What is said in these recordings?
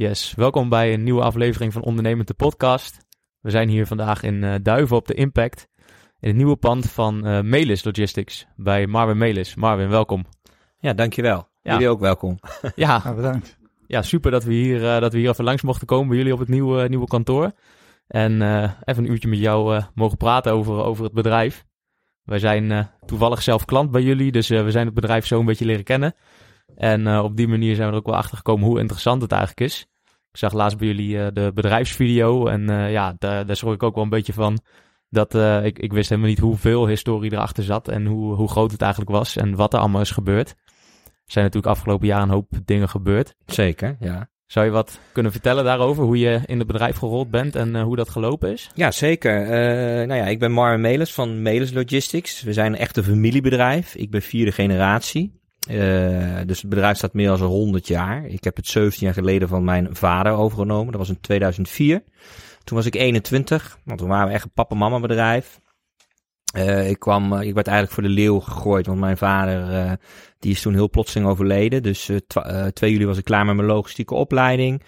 Yes, welkom bij een nieuwe aflevering van Ondernemend de podcast. We zijn hier vandaag in uh, Duiven op de Impact. In het nieuwe pand van uh, Melis Logistics bij Marvin Melis. Marvin, welkom. Ja, dankjewel. Ja. Jullie ook welkom. ja, ja, bedankt. Ja, super dat we, hier, uh, dat we hier even langs mochten komen bij jullie op het nieuwe, nieuwe kantoor. En even een uurtje met jou mogen praten over, over het bedrijf. Wij zijn toevallig zelf klant bij jullie, dus we zijn het bedrijf zo een beetje leren kennen. En op die manier zijn we er ook wel achter gekomen hoe interessant het eigenlijk is. Ik zag laatst bij jullie uh, de bedrijfsvideo en uh, ja, daar, daar schrok ik ook wel een beetje van. Dat uh, ik, ik wist helemaal niet hoeveel historie erachter zat en hoe, hoe groot het eigenlijk was en wat er allemaal is gebeurd. Er zijn natuurlijk afgelopen jaar een hoop dingen gebeurd. Zeker, ja. Zou je wat kunnen vertellen daarover, hoe je in het bedrijf gerold bent en hoe dat gelopen is? Ja, zeker. nou ja, ik ben Marvin Melis van Melis Logistics. We zijn een echte familiebedrijf. Ik ben vierde generatie. Uh, dus het bedrijf staat meer dan 100 jaar. Ik heb het 17 jaar geleden van mijn vader overgenomen. Dat was in 2004. Toen was ik 21, want toen waren we echt een papa-mama bedrijf. Uh, ik kwam, uh, ik werd eigenlijk voor de leeuw gegooid, want mijn vader, die is toen heel plotseling overleden. Dus 2 juli was ik klaar met mijn logistieke opleiding.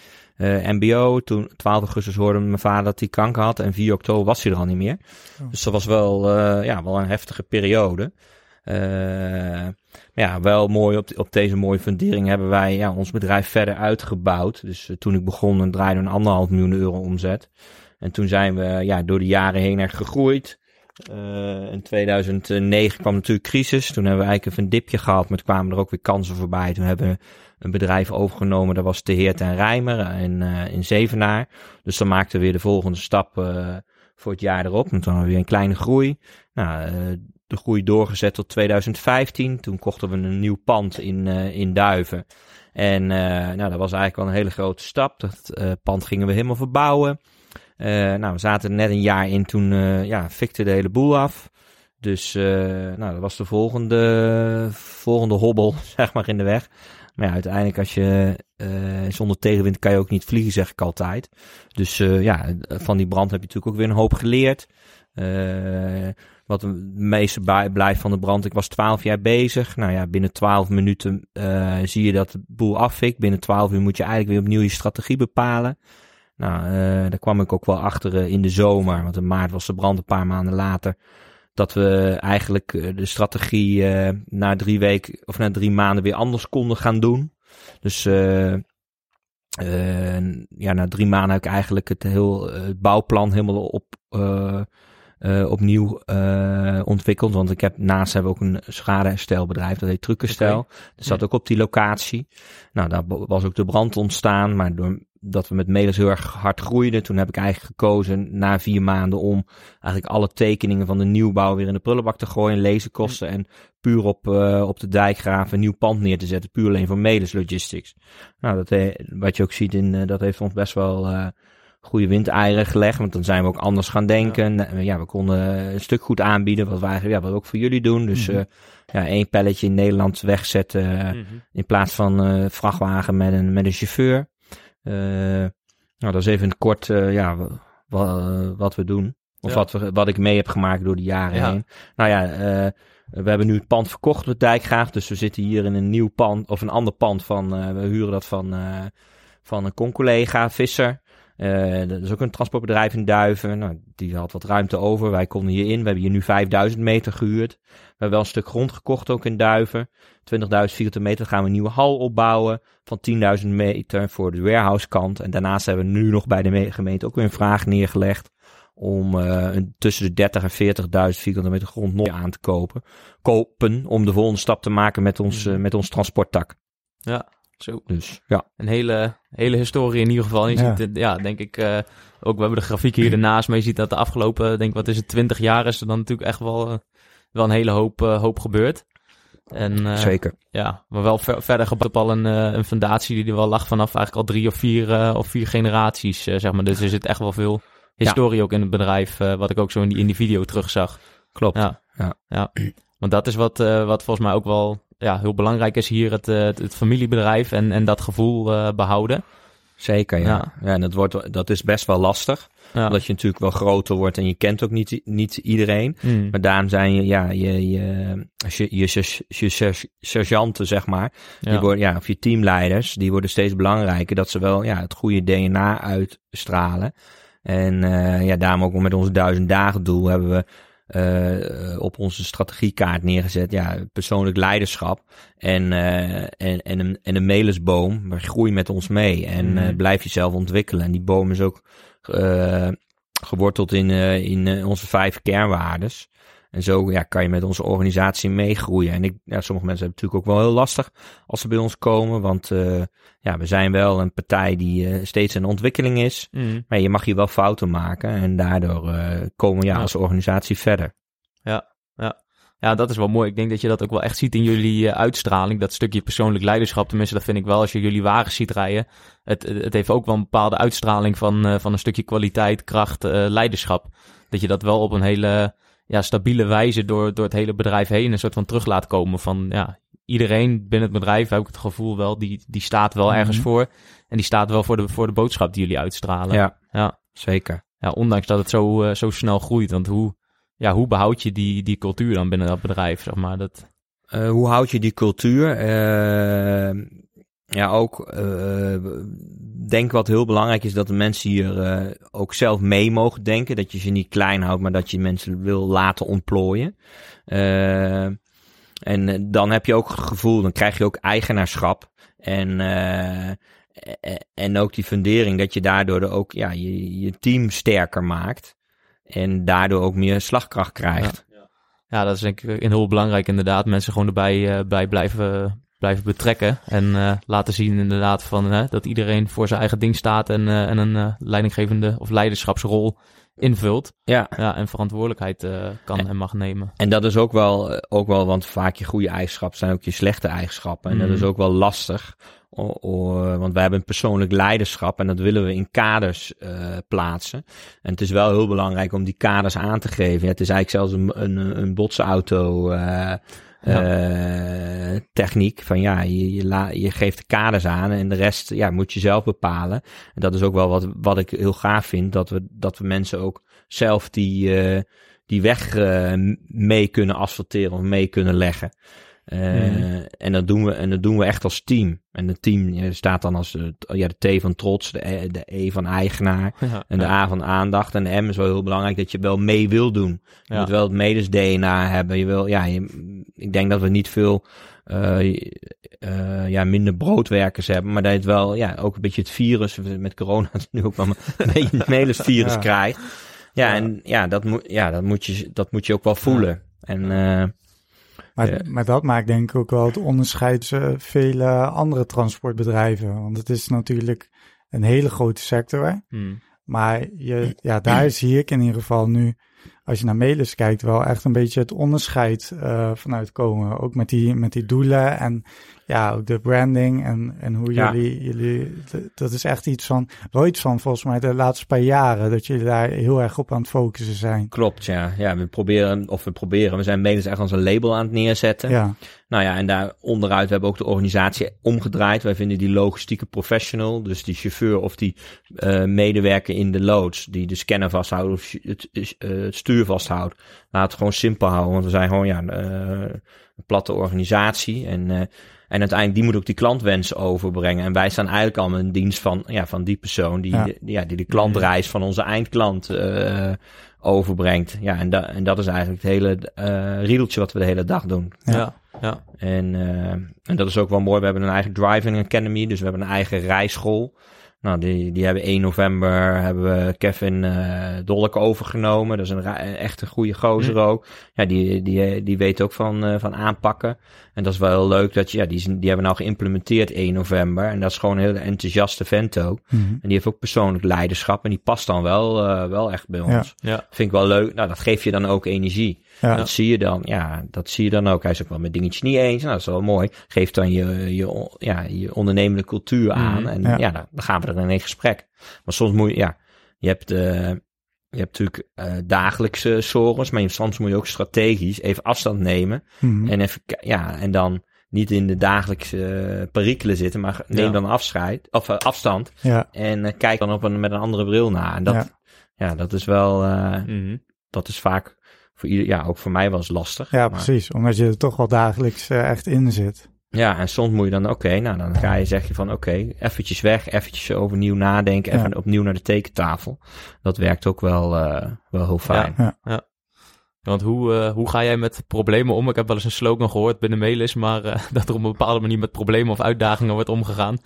MBO, toen 12 augustus hoorde mijn vader dat hij kanker had en 4 oktober was hij er al niet meer. Oh. Dus dat was wel, ja, wel een heftige periode. Uh, ja, wel mooi op, op deze mooie fundering hebben wij ja, ons bedrijf verder uitgebouwd. Dus uh, toen ik begon, dan draaide een anderhalf miljoen euro omzet. En toen zijn we ja, door de jaren heen echt gegroeid. Uh, in 2009 kwam natuurlijk crisis. Toen hebben we eigenlijk even een dipje gehad, maar toen kwamen er ook weer kansen voorbij. Toen hebben we een bedrijf overgenomen, dat was de Heert en Rijmer in, in Zevenaar. Dus dan maakten we weer de volgende stap voor het jaar erop. En toen hadden we weer een kleine groei. Nou, de groei doorgezet tot 2015. Toen kochten we een nieuw pand in, uh, in Duiven. En uh, nou, dat was eigenlijk wel een hele grote stap. Dat uh, pand gingen we helemaal verbouwen. nou, we zaten net een jaar in toen ja, fikte de hele boel af. Dus nou, dat was de volgende, volgende hobbel, zeg maar, in de weg. Maar ja, uiteindelijk als je zonder tegenwind kan je ook niet vliegen, zeg ik altijd. Dus ja, van die brand heb je natuurlijk ook weer een hoop geleerd. Wat het meeste blijft van de brand. Ik was 12 jaar bezig. Nou ja, binnen 12 minuten uh, zie je dat de boel afvikt. Binnen 12 uur moet je eigenlijk weer opnieuw je strategie bepalen. Nou, uh, daar kwam ik ook wel achter uh, in de zomer. Want in maart was de brand een paar maanden later. Dat we eigenlijk de strategie na drie weken of na drie maanden weer anders konden gaan doen. Dus ja, na drie maanden heb ik eigenlijk het, heel, het bouwplan helemaal op uh, opnieuw uh, ontwikkeld. Want ik heb naast hebben ook een schadeherstelbedrijf, dat heet Truckenstel. Okay. Dat zat ook op die locatie. Nou, daar was ook de brand ontstaan, maar doordat we met Melis heel erg hard groeiden, toen heb ik eigenlijk gekozen na vier maanden om eigenlijk alle tekeningen van de nieuwbouw weer in de prullenbak te gooien, lezenkosten en puur op, uh, op de dijkgraven een nieuw pand neer te zetten, puur alleen voor Melis Logistics. Nou, dat, wat je ook ziet in, dat heeft ons best wel goede windeieren gelegd. Want dan zijn we ook anders gaan denken. Ja, ja we konden een stuk goed aanbieden. Wat we eigenlijk ja, wat we ook voor jullie doen. Dus mm -hmm. uh, ja, één pelletje in Nederland wegzetten. Mm -hmm. In plaats van uh, vrachtwagen met een, met een chauffeur. Uh, nou, dat is even kort. ja, wat, we doen. Of Ja. wat, we, wat ik mee heb gemaakt door de jaren Ja. heen. Nou ja, eh, we hebben nu het pand verkocht op de Dijkgraaf. Dus we zitten hier in een nieuw pand, of een ander pand van, eh, we huren dat van, eh, van een con-collega, Visser. Eh, dat is ook een transportbedrijf in Duiven. Nou, die had wat ruimte over. Wij konden hierin. We hebben hier nu 5000 meter gehuurd. We hebben wel een stuk grond gekocht ook in Duiven. 20.000 vierkante meter. Gaan we een nieuwe hal opbouwen van 10.000 meter voor de warehouse kant. En daarnaast hebben we nu nog bij de me- gemeente ook weer een vraag neergelegd om eh, tussen de 30 en 40.000 vierkante meter grond nog aan te kopen. Kopen om de volgende stap te maken met ons, eh, met ons transporttak. Zo. Dus ja, Een hele, hele historie in ieder geval. En je Ja. ziet, het, ja, denk ik, eh, ook we hebben de grafiek hier ernaast, maar je ziet dat de afgelopen, denk wat is het, 20 jaar is er dan natuurlijk echt wel, eh, wel een hele hoop, eh, hoop gebeurd. En, zeker. Ja, maar wel ver- verder gebouwd op al een, een fundatie die er wel lag vanaf eigenlijk al drie of vier, of vier generaties, zeg maar. Dus er zit echt wel veel historie ook in het bedrijf, wat ik ook zo in die, in die video terugzag. Klopt. Ja, Ja. ja. Want dat is wat, wat volgens mij ook wel ja, heel belangrijk is hier, het, eh, het, het familiebedrijf en, en dat gevoel eh, behouden. Zeker, ja. Ja. ja. en dat, wordt, dat is best wel lastig. Ja. Omdat je natuurlijk wel groter wordt en je kent ook niet, niet iedereen. Mm. Maar daarom zijn je, ja, je, je, je, je, je, je ser- sergeanten, zeg maar, die Ja. worden, ja, of je teamleiders, die worden steeds belangrijker. Dat ze wel ja, het goede DNA uitstralen. En eh, ja, daarom ook met ons duizend dagen doel hebben we eh, op onze strategiekaart neergezet. Ja, persoonlijk leiderschap en, eh, en, en, een, en een melisboom. Maar groei met ons mee en eh, Mhm. blijf jezelf ontwikkelen. En die boom is ook eh, geworteld in, eh, in eh, onze vijf kernwaardes. En zo ja, kan je met onze organisatie meegroeien. En ik, ja, sommige mensen hebben het natuurlijk ook wel heel lastig als ze bij ons komen. Want eh, ja, we zijn wel een partij die eh, steeds in ontwikkeling is. Mm. Maar je mag hier wel fouten maken. En daardoor eh, komen we ja, Ja. als organisatie verder. Ja, dat is wel mooi. Ik denk dat je dat ook wel echt ziet in jullie uitstraling. Dat stukje persoonlijk leiderschap. Tenminste, dat vind ik wel als je jullie wagens ziet rijden. Het, het heeft ook wel een bepaalde uitstraling van, van een stukje kwaliteit, kracht, leiderschap. Dat je dat wel op een hele ja, stabiele wijze door, door het hele bedrijf heen een soort van terug laat komen. Van ja, iedereen binnen het bedrijf, heb ik het gevoel wel, die, die staat wel ergens Mhm. voor. En die staat wel voor de, voor de boodschap die jullie uitstralen. Ja, Ja. zeker. Ja, ondanks dat het zo, eh, zo snel groeit. Want hoe, ja, hoe behoud je die, die cultuur dan binnen dat bedrijf? Zeg maar? dat, Eh, hoe houd je die cultuur? Eh, ja, ook eh, denk wat heel belangrijk is dat de mensen hier eh, ook zelf mee mogen denken. Dat je ze niet klein houdt, maar dat je mensen wil laten ontplooien. Eh, en dan heb je ook het gevoel, dan krijg je ook eigenaarschap. En, eh, eh, en ook die fundering dat je daardoor ook ja, je, je team sterker maakt. En daardoor ook meer slagkracht krijgt. ja, dat is denk ik heel belangrijk inderdaad. Mensen gewoon erbij bij blijven, blijven betrekken. En eh, laten zien inderdaad van, dat iedereen voor zijn eigen ding staat. En, eh, en een eh, leidinggevende of leiderschapsrol invult. Ja. Ja, en verantwoordelijkheid kan en mag nemen. En dat is ook wel, ook wel, want vaak je goede eigenschappen zijn ook je slechte eigenschappen. En dat Mhm. is ook wel lastig. O- o- want wij hebben een persoonlijk leiderschap en dat willen we in kaders plaatsen. En het is wel heel belangrijk om die kaders aan te geven. Ja, het is eigenlijk zelfs een, een, een botsauto eh, techniek. Van ja, je, je geeft de kaders aan en de rest ja, moet je zelf bepalen. En dat is ook wel wat, wat ik heel gaaf vind. Dat we, dat we mensen ook zelf die, eh, die weg eh, mee kunnen asfalteren of mee kunnen leggen. Eh, Mhm. En dat doen we en dat doen we echt als team. En het team eh, staat dan als de, ja, de T van trots, de E, de e van eigenaar Ja, en de ja. A van aandacht. En de M is wel heel belangrijk dat je wel mee wil doen. Je moet wel het medes DNA hebben. Je wil, ja, je- ik denk dat we niet veel, eh, eh, ja, minder broodwerkers hebben. Maar dat je het wel, ja, ook een beetje het virus, met corona is nu ook wel een beetje het krijgt. Ja, Ja. en ja, dat moet, ja, dat moet je, dat moet je ook wel voelen. En, eh, Maar, Ja. maar dat maakt denk ik ook wel het onderscheid tussen vele andere transportbedrijven. Want het is natuurlijk een hele grote sector. Hmm. Maar je, ja, daar zie ik in ieder geval nu, als je naar Melis kijkt, wel echt een beetje het onderscheid eh, vanuit komen. Ook met die, met die doelen en ja, ook de branding en, en hoe Ja. jullie, jullie, dat is echt iets van, wel iets van volgens mij de laatste paar jaren, dat jullie daar heel erg op aan het focussen zijn. klopt, ja. Ja, we proberen, of we proberen, we zijn medens echt als een label aan het neerzetten. Ja, Nou ja, en daar onderuit hebben we ook de organisatie omgedraaid. Wij vinden die logistieke professional, dus die chauffeur of die uh, medewerker in de loods, die de scanner vasthoudt of het, uh, het stuur vasthoudt. Laat het gewoon simpel houden, want we zijn gewoon ja, uh, een platte organisatie. En, en uiteindelijk, die moet ook die klantwensen overbrengen. En wij staan eigenlijk allemaal in dienst van, ja, van die persoon die, ja. De, ja, die de klantreis van onze eindklant uh, overbrengt. Ja, en, da en dat is eigenlijk het hele uh, riedeltje wat we de hele dag doen. Ja, ja. En, uh, en dat is ook wel mooi. We hebben een eigen driving academy, dus we hebben een eigen rijschool. Nou, die, die hebben 1 november hebben we Kevin uh, Dolk overgenomen. Dat is een, een echt een goede gozer ook. Ja, die, die, die weet ook van, uh, van aanpakken. En dat is wel heel leuk dat je, ja, die, die hebben we nou geïmplementeerd 1 november. En dat is gewoon een heel enthousiaste vent ook. Mhm. En die heeft ook persoonlijk leiderschap. En die past dan wel, uh, wel echt bij ons. Ja. Vind ik wel leuk. Nou, dat geeft je dan ook energie. Ja. Dat zie je dan, ja, dat zie je dan ook. Hij is ook wel met dingetjes niet eens. Nou, dat is wel mooi. Geeft dan je, je, ja, je ondernemende cultuur aan. En Ja. ja, dan, dan gaan we er in een gesprek. Maar soms moet je, ja, je hebt, uh, je hebt natuurlijk uh, dagelijkse zorgens, maar soms moet je ook strategisch even afstand nemen. Mhm. En even, ja, en dan niet in de dagelijkse perikelen zitten, maar neem Ja. dan afscheid, of uh, afstand. ja, En uh, kijk dan op een, met een andere bril naar. En dat, Ja. ja, dat is wel, uh, Mhm. dat is vaak voor ieder, ja, ook voor mij eens lastig. ja, Maar- precies. Omdat je er toch wel dagelijks eh, echt in zit. Ja, en soms moet je dan, oké, nou dan ga je zeg je van, oké, eventjes weg, eventjes overnieuw nadenken, even Ja. opnieuw naar de tekentafel. Dat werkt ook wel, uh, wel heel fijn. Want hoe, uh, hoe ga jij met problemen om? Ik heb wel eens een slogan gehoord binnen Melis, maar uh, dat er op een bepaalde manier met problemen of uitdagingen wordt omgegaan.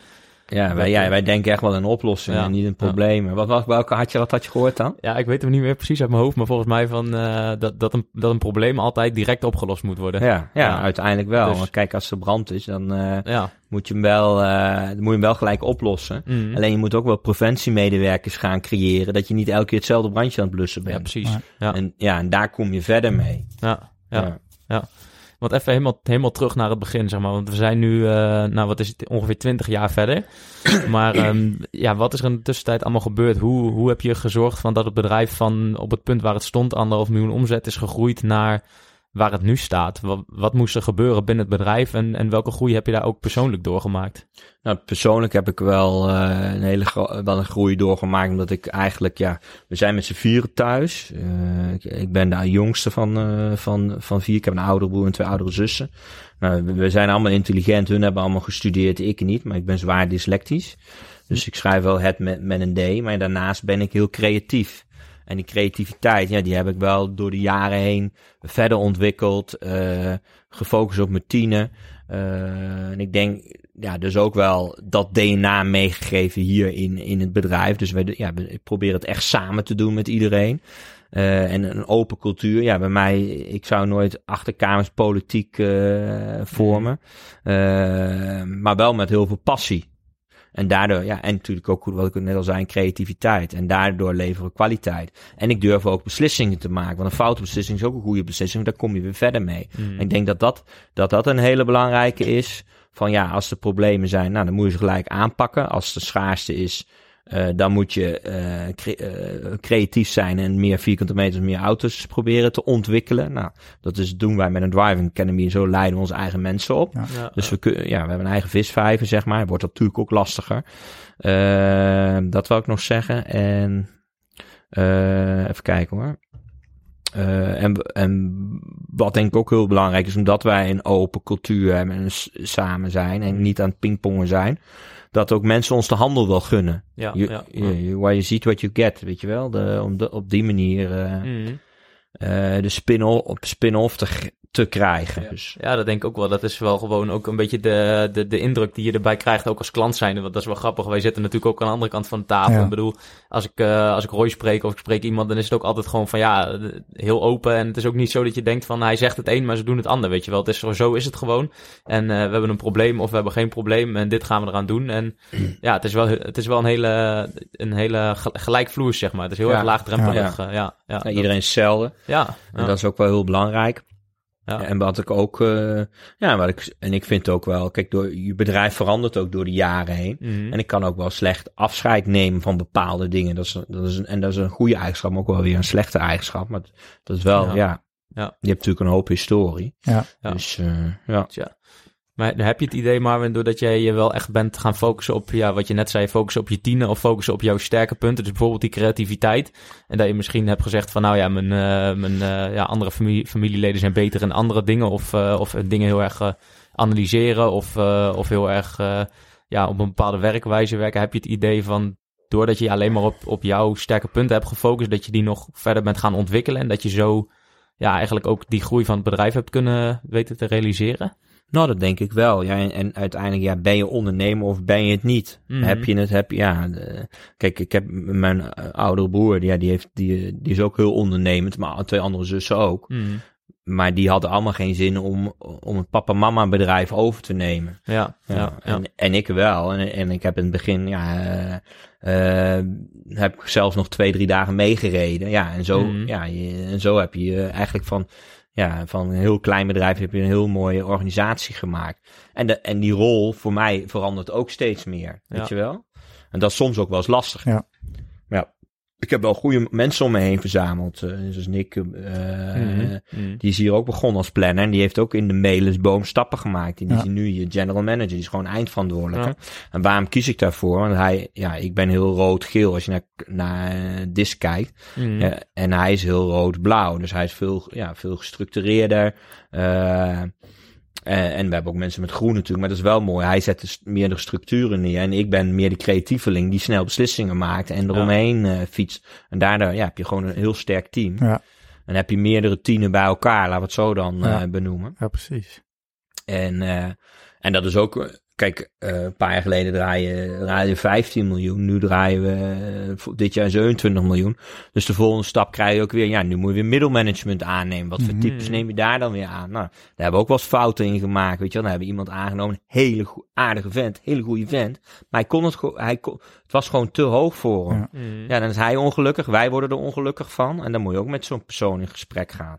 Ja, wij, ja, wij denken echt wel in oplossingen Ja. en niet in problemen. Wat, wat, welke had je, wat had je gehoord dan? Ja, ik weet hem niet meer precies uit mijn hoofd, maar volgens mij van, uh, dat, dat, een, dat een probleem altijd direct opgelost moet worden. Ja, ja, uiteindelijk wel. Dus- Want kijk, als er brand is, dan uh, Ja. moet je hem wel, uh, dan moet je hem wel gelijk oplossen. Mhm. Alleen je moet ook wel preventiemedewerkers gaan creëren, dat je niet elke keer hetzelfde brandje aan het blussen ja, bent. precies. Ja. Ja. En ja, en daar kom je verder mee. Ja. Ja. Want even helemaal, helemaal terug naar het begin, zeg maar. Want we zijn nu, uh, nou wat is het, ongeveer 20 jaar verder. maar um, ja, wat is er in de tussentijd allemaal gebeurd? Hoe, hoe heb je gezorgd van dat het bedrijf van op het punt waar het stond, anderhalf miljoen omzet, is gegroeid naar waar het nu staat? Wat, wat moest er gebeuren binnen het bedrijf en, en welke groei heb je daar ook persoonlijk doorgemaakt? Nou, persoonlijk heb ik wel uh, een hele wel een groei doorgemaakt, omdat ik eigenlijk, ja, we zijn met z'n vieren thuis. Uh, ik, ik, ben de jongste van, uh, van, van vier. Ik heb een oudere broer en twee oudere zussen. Nou, we, we, zijn allemaal intelligent. Hun hebben allemaal gestudeerd, ik niet, maar ik ben zwaar dyslectisch. Dus ik schrijf wel het met, met een D, maar daarnaast ben ik heel creatief. En die creativiteit, ja, die heb ik wel door de jaren heen verder ontwikkeld, uh, gefocust op mijn tienen. Uh, en ik denk, ja, dus ook wel dat DNA meegegeven hier in, in het bedrijf. Dus we, ja, ik probeer het echt samen te doen met iedereen. Uh, en een open cultuur. Ja, bij mij, ik zou nooit achterkamers politiek uh, vormen. Uh, maar wel met heel veel passie. En daardoor, ja, en natuurlijk ook, wat ik net al zei, creativiteit. En daardoor leveren we kwaliteit. En ik durf ook beslissingen te maken. Want een foute beslissing is ook een goede beslissing. Daar kom je weer verder mee. Mm. En ik denk dat dat, dat dat een hele belangrijke is. Van ja, als er problemen zijn, nou, dan moet je ze gelijk aanpakken. Als de schaarste is, uh, dan moet je uh, cre uh, creatief zijn en meer vierkante meters, meer auto's proberen te ontwikkelen. Nou, dat is, doen wij met een driving academy. Zo leiden we onze eigen mensen op. Ja. Ja, Dus we, kunnen, ja, we hebben een eigen visvijver, zeg maar. Wordt natuurlijk ook lastiger. Uh, dat wil ik nog zeggen. En uh, even kijken hoor. Uh, en, en wat denk ik ook heel belangrijk is, omdat wij een open cultuur hebben en samen zijn en niet aan het pingpongen zijn, dat ook mensen ons de handel wel gunnen. ja, ja. waar je ziet wat je get, weet je wel? De, om de, op die manier uh, Mm. uh, de spin-off, spin te, te krijgen. Ja. Dus. ja, dat denk ik ook wel. Dat is wel gewoon ook een beetje de, de, de indruk die je erbij krijgt, ook als klant zijn. Want dat is wel grappig. Wij zitten natuurlijk ook aan de andere kant van de tafel. Ja. Ik bedoel, als ik, uh, als ik Roy spreek of ik spreek iemand, dan is het ook altijd gewoon van ja, heel open. En het is ook niet zo dat je denkt van hij zegt het een, maar ze doen het ander, weet je wel. Het is, zo is het gewoon. En uh, we hebben een probleem of we hebben geen probleem en dit gaan we eraan doen. En ja, het is wel, het is wel een hele, een hele gelijkvloers, zeg maar. Het is heel Ja. erg laagdrempelig. Ja. Ja, ja, ja, Ja, iedereen is hetzelfde. Ja, En ja. dat is ook wel heel belangrijk. Ja. En wat ik ook, uh, ja, wat ik, en ik vind ook wel, kijk, door, je bedrijf verandert ook door de jaren heen. Mhm. En ik kan ook wel slecht afscheid nemen van bepaalde dingen. Dat is, dat is een, en dat is een goede eigenschap, maar ook wel weer een slechte eigenschap. Maar dat is wel, Ja. ja. Ja. Je hebt natuurlijk een hoop historie. Ja. Ja. Dus eh, ja. Maar heb je het idee, Marvin, doordat jij je wel echt bent gaan focussen op, ja, wat je net zei, focussen op je tienen of focussen op jouw sterke punten, dus bijvoorbeeld die creativiteit. En dat je misschien hebt gezegd van, nou ja, mijn, eh, mijn eh, ja, andere familie, familieleden zijn beter in andere dingen of, eh, of dingen heel erg analyseren of, of heel erg ja, op een bepaalde werkwijze werken. Heb je het idee van, doordat je je alleen maar op, op jouw sterke punten hebt gefocust, dat je die nog verder bent gaan ontwikkelen en dat je zo ja, eigenlijk ook die groei van het bedrijf hebt kunnen weten te realiseren? Nou, dat denk ik wel. Ja, en, en uiteindelijk, ja, ben je ondernemer of ben je het niet? Mhm. Heb je het, heb je, ja. de- kijk, ik heb mijn eh, oudere broer, ja, die, heeft, die, die is ook heel ondernemend, maar twee andere zussen ook. Mm. Maar die hadden allemaal geen zin om, om het papa-mama bedrijf over te nemen. Ja, ja, ja. En, en ik wel. En, en ik heb in het begin, ja, eh, eh, heb ik zelfs nog twee, drie dagen meegereden. Ja, en zo, Mhm. ja, je- en zo heb je eh, eigenlijk van, ja, van een heel klein bedrijf heb je een heel mooie organisatie gemaakt. En, de, en die rol voor mij verandert ook steeds meer, weet Ja. je wel? En dat is soms ook wel eens lastig. Ja. Ik heb wel goede mensen om me heen verzameld. eh, zoals Nick, eh, Mhm. Mhm. die is hier ook begonnen als planner. En die heeft ook in de Melensboom stappen gemaakt. En die Ja. is nu je general manager. Die is gewoon eindverantwoordelijke. Ja. En waarom kies ik daarvoor? Want hij, ja, ik ben heel rood-geel als je naar, naar eh, DIS kijkt. Mhm. En hij is heel rood-blauw. Dus hij is veel, ja, veel gestructureerder. Eh, en we hebben ook mensen met groen natuurlijk. Maar dat is wel mooi. Hij zet dus meer de structuren neer. En ik ben meer de creatieveling die snel beslissingen maakt. En eromheen eh fietst. En daardoor ja, heb je gewoon een heel sterk team. Ja. En heb je meerdere tienen bij elkaar. Laten we het zo dan Ja. eh, benoemen. Ja, precies. En, en dat is ook, kijk, eh, een paar jaar geleden draaien, draaien we 15 miljoen. Nu draaien we eh, dit jaar 27 miljoen. Dus de volgende stap krijg je ook weer, ja, nu moet je weer middelmanagement aannemen. Wat voor Mhm. types neem je daar dan weer aan? Nou, daar hebben we ook wel eens fouten in gemaakt, weet je wel. Dan hebben we iemand aangenomen, een hele aardige vent, hele goede vent. Maar hij kon het, hij kon, het was gewoon te hoog voor hem. Ja. Mhm. Ja, dan is hij ongelukkig, wij worden er ongelukkig van. En dan moet je ook met zo'n persoon in gesprek gaan.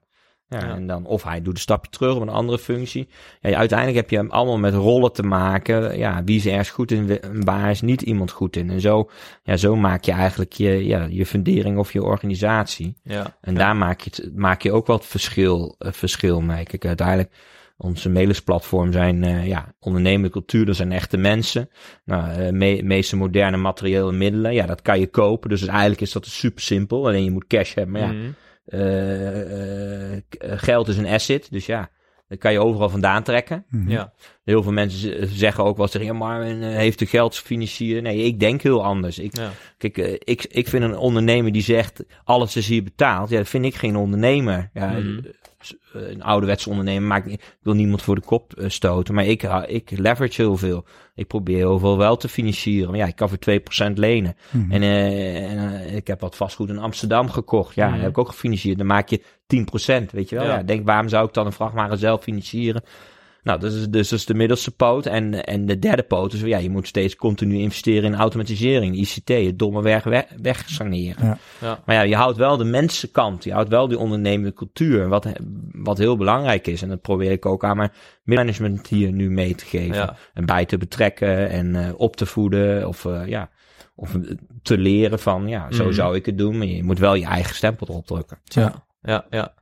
Ja, Ja. En dan, of hij doet een stapje terug op een andere functie. Ja, uiteindelijk heb je hem allemaal met rollen te maken. Ja, wie is ergens goed in en waar is niet iemand goed in. En zo, ja, zo maak je eigenlijk je, ja, je fundering of je organisatie. Ja. En daar maak je, het, maak je ook wat verschil, eh, verschil mee. Kijk, uiteindelijk, onze mailersplatform zijn, eh ja, ondernemende cultuur, dat zijn echte mensen. Nou, eh, me, meeste moderne materiële middelen, ja, dat kan je kopen. Dus eigenlijk is dat super simpel. Alleen je moet cash hebben. Maar ja, Mhm. Geld is een asset, dus ja, dat kan je overal vandaan trekken. Mhm. Ja. Heel veel mensen zeggen ook wel zeggen, ja, Marvin eh, heeft de geld financieren. Nee, ik denk heel anders. Ik, Ja. Kijk, eh, ik, ik vind een ondernemer die zegt, alles is hier betaald. Ja, dat vind ik geen ondernemer. Ja, Mhm. eh, Een ouderwetse ondernemer maakt niet, ik wil niemand voor de kop eh, stoten. Maar ik, hou- ik leverage heel veel. Ik probeer heel veel wel te financieren. Maar ja, ik kan voor 2% lenen. Mhm. En, eh, en eh, ik heb wat vastgoed in Amsterdam gekocht. Ja, Mhm. dat heb ik ook gefinancierd. Dan maak je 10%, weet je wel. Ja. Ja. denk, waarom zou ik dan een vrachtwagen zelf financieren? Nou, dat is, dus dat is de middelste poot. En, en de derde poot is, ja, je moet steeds continu investeren in automatisering, ICT, het domme weg, weg, wegsaneren. Ja. Ja. Maar ja, je houdt wel de mensenkant, je houdt wel die ondernemende cultuur, wat, wat heel belangrijk is. En dat probeer ik ook aan mijn management hier nu mee te geven. Ja. En bij te betrekken en eh, op te voeden of eh, ja, of eh, te leren van, ja, zo Mhm. zou ik het doen. Maar je moet wel je eigen stempel erop drukken. Ja, ja, ja.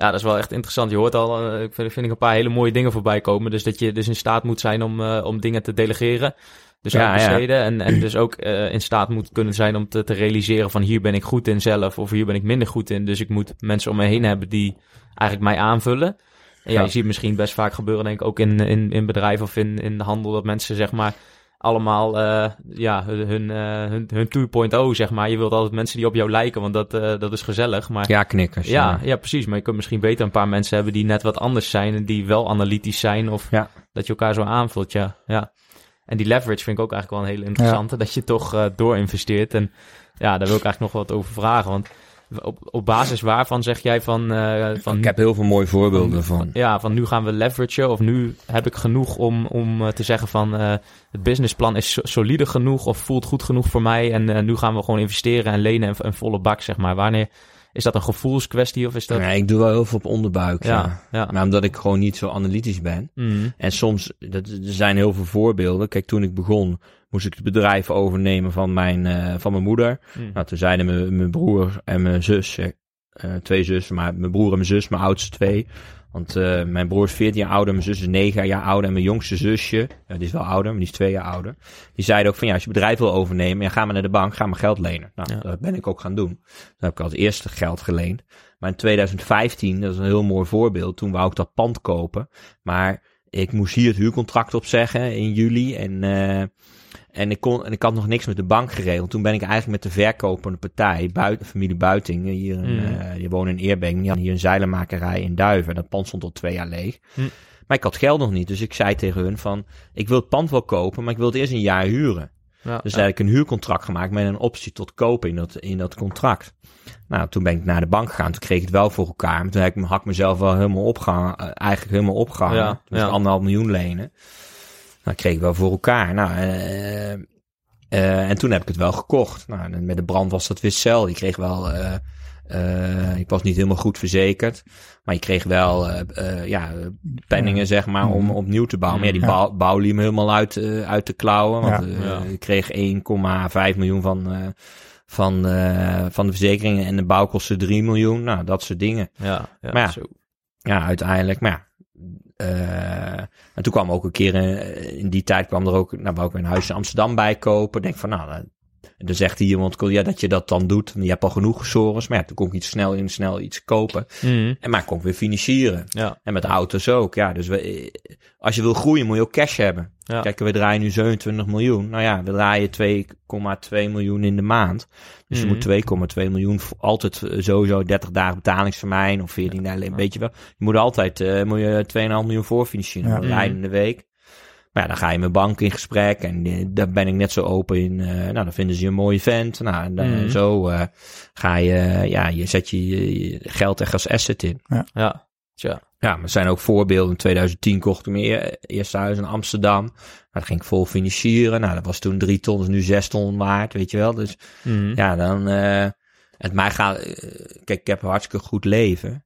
Ja, dat is wel echt interessant. Je hoort al, eh, ik vind, vind ik een paar hele mooie dingen voorbij komen. Dus dat je dus in staat moet zijn om, eh, om dingen te delegeren. Dus Ja, uitbesteden. En, en dus ook eh, in staat moet kunnen zijn om te, te realiseren van hier ben ik goed in zelf of hier ben ik minder goed in. Dus ik moet mensen om me heen hebben die eigenlijk mij aanvullen. En ja, Ja. je ziet misschien best vaak gebeuren, denk ik, ook in, in, in bedrijven of in, in de handel, dat mensen zeg maar allemaal eh, ja, hun, hun, eh, hun, hun 2.0, zeg maar. Je wilt altijd mensen die op jou lijken, want dat, eh, dat is gezellig. Maar Ja, knikkers. ja, ja, precies. Maar je kunt misschien beter een paar mensen hebben die net wat anders zijn en die wel analytisch zijn of Ja. dat je elkaar zo aanvult, ja. ja. En die leverage vind ik ook eigenlijk wel een hele interessante, dat je toch doorinvesteert. En ja, daar wil ik eigenlijk nog wat over vragen, want op, op basis waarvan zeg jij van... eh, van Ik heb heel veel mooie voorbeelden van. ja, van nu gaan we leveragen of nu heb ik genoeg om, om eh, te zeggen van eh, het businessplan is so- solide genoeg of voelt goed genoeg voor mij en nu gaan we gewoon investeren en lenen en, en volle bak, zeg maar. Wanneer is dat een gevoelskwestie of is dat... Nee, ik doe wel heel veel op onderbuik. Ja. ja, ja. Maar omdat ik gewoon niet zo analytisch ben. Mhm. En soms, dat, er zijn heel veel voorbeelden. Kijk, toen ik begon, moest ik het bedrijf overnemen van mijn, eh, van mijn moeder. Mhm. Nou, toen zeiden mijn, mijn broer en mijn zus, eh, eh, twee zussen, maar mijn broer en mijn zus, mijn oudste twee. Want uh, mijn broer is 14 jaar ouder, mijn zus is 9 jaar ouder en mijn jongste zusje, die is wel ouder, maar die is 2 jaar ouder. Die zeiden ook van ja, als je bedrijf wil overnemen, ja, ga maar naar de bank, ga maar geld lenen. Nou, ja. dat ben ik ook gaan doen. Dan heb ik als eerste geld geleend. Maar in 2015, dat is een heel mooi voorbeeld, toen wou ik dat pand kopen. Maar ik moest hier het huurcontract opzeggen in juli en... Uh, en ik, kon, en ik had nog niks met de bank geregeld. Toen ben ik eigenlijk met de verkopende partij, buiten, familie Buiting, hier in, mm. uh, die wonen in Eerbeek, die hadden hier een zeilenmakerij in Duiven. Dat pand stond al twee jaar leeg. Mm. Maar ik had geld nog niet, dus ik zei tegen hun van, ik wil het pand wel kopen, maar ik wil het eerst een jaar huren. Ja, dus ja. heb ik een huurcontract gemaakt met een optie tot kopen in dat, in dat contract. Nou, toen ben ik naar de bank gegaan. Toen kreeg ik het wel voor elkaar. Maar toen heb ik, had ik mezelf wel helemaal opgehangen. Eigenlijk helemaal opgehangen. Ja, dus anderhalf miljoen lenen. Nou, kreeg ik wel voor elkaar. Nou, uh, uh, en toen heb ik het wel gekocht. Nou, met de brand was dat weer cel. Ik kreeg wel, uh, ik was niet helemaal goed verzekerd. Maar je kreeg wel, ja, penningen zeg maar, om opnieuw te bouwen. Maar ja, die bouw, bouw liep me helemaal uit, uit de klauwen. Want ja. ik kreeg 1,5 miljoen van van, uh, van de verzekeringen en de bouwkosten 3 miljoen. Nou, dat soort dingen. Ja, ja, maar ja, zo. ja uiteindelijk, maar ja. Uh, en toen kwam ook een keer, in, in die tijd kwam er ook, nou, wou ik een huis in Amsterdam bij kopen. Denk van, nou, dan zegt hier iemand, ja, dat je dat dan doet. Je hebt al genoeg sores, maar ja, toen kon ik iets snel in snel iets kopen. Mm. En maar kon ik weer financieren. Ja. En met auto's ook, ja. Dus we, als je wil groeien, moet je ook cash hebben. Ja. Kijk, we draaien nu 27 miljoen. Nou ja, we draaien 2,2 miljoen in de maand. Dus Mhm. je moet 2,2 miljoen altijd eh, sowieso 30 dagen betaalingstermijn of 14 dagen, weet je wel. Je moet altijd eh, moet je 2,5 miljoen voorfinancieren. Ja. Ja. rijdende week. Maar ja, dan ga je met bank in gesprek en eh, daar ben ik net zo open in. eh, nou, dan vinden ze je een mooie vent. Nou, en dan, Mhm. zo eh, ga je, ja, je zet je, je geld echt als asset in. Ja. Tja. Ja, maar er zijn ook voorbeelden. In 2010 kocht ik mijn eer- eerste huis in Amsterdam. Nou, dat ging ik vol financieren. Nou, dat was toen drie ton, is nu zes ton waard, weet je wel. Dus Mhm. ja, dan... eh het mij gaat... eh, kijk, ik heb een hartstikke goed leven.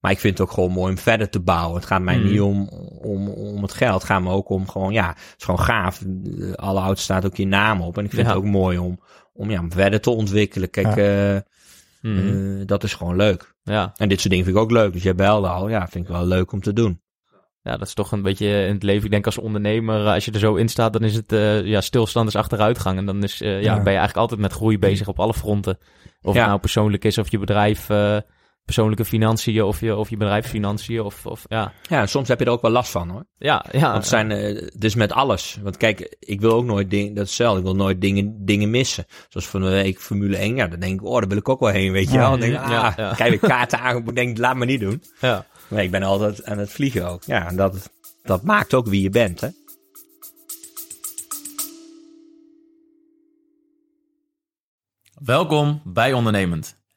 Maar ik vind het ook gewoon mooi om verder te bouwen. Het gaat mij Mhm. niet om, om, om het geld. Het gaat me ook om gewoon, ja, het is gewoon gaaf. Eh, Alle oud staat ook je naam op. En ik vind Ja. het ook mooi om, om ja, om verder te ontwikkelen. Kijk, eh, Mhm. eh, dat is gewoon leuk. ja. En dit soort dingen vind ik ook leuk. Dus jij belde al. Ja, vind ik wel leuk om te doen. ja, dat is toch een beetje in het leven. Ik denk als ondernemer, als je er zo in staat, dan is het eh, ja, stilstand is achteruitgang. En dan is, ja, ben je eigenlijk altijd met groei bezig op alle fronten. Of het nou persoonlijk is, of je bedrijf, persoonlijke financiën, of je, of je bedrijfsfinanciën. Of, of ja. Ja, en soms heb je er ook wel last van hoor. Ja, ja. Want het zijn, eh, dus met alles. Want kijk, ik wil ook nooit dingen, dat is hetzelfde, ik wil nooit dingen, dingen missen. Zoals van de week Formule 1, ja, dan denk ik, oh, daar wil ik ook wel heen, weet je wel. Dan denk ik, Ja, ah, ja. krijg ik kaarten aangeboden, denk ik, laat me niet doen. ja. Nee, ik ben altijd aan het vliegen ook. Ja, en dat, dat maakt ook wie je bent, hè. Welkom bij Ondernemend,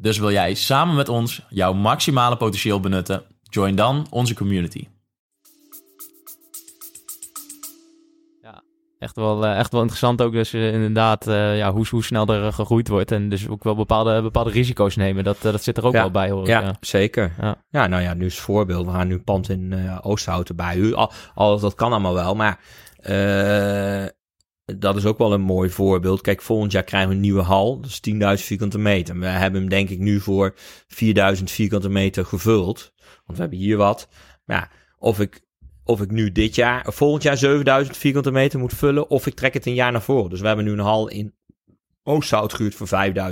Dus wil jij samen met ons jouw maximale potentieel benutten? Join dan onze community. Echt wel, eh, echt wel interessant ook dus eh, inderdaad eh, ja, hoe, hoe snel er gegroeid wordt. En dus ook wel bepaalde, bepaalde risico's nemen. Dat, dat zit er ook Ja. wel bij hoor. Ja, ja. zeker. Ja. Ja. nou ja, nu is het voorbeeld. We gaan nu pand in eh Oosterhout erbij. U- Al, al, dat kan allemaal wel, maar eh, dat is ook wel een mooi voorbeeld. Kijk, volgend jaar krijgen we een nieuwe hal. Is 10.000 vierkante meter. We hebben hem denk ik nu voor 4.000 vierkante meter gevuld. Want we hebben hier wat. Maar ja, of ik, of ik nu dit jaar, volgend jaar 7.000 vierkante meter moet vullen, of ik trek het een jaar naar voren. Dus we hebben nu een hal in Oosterhout gehuurd voor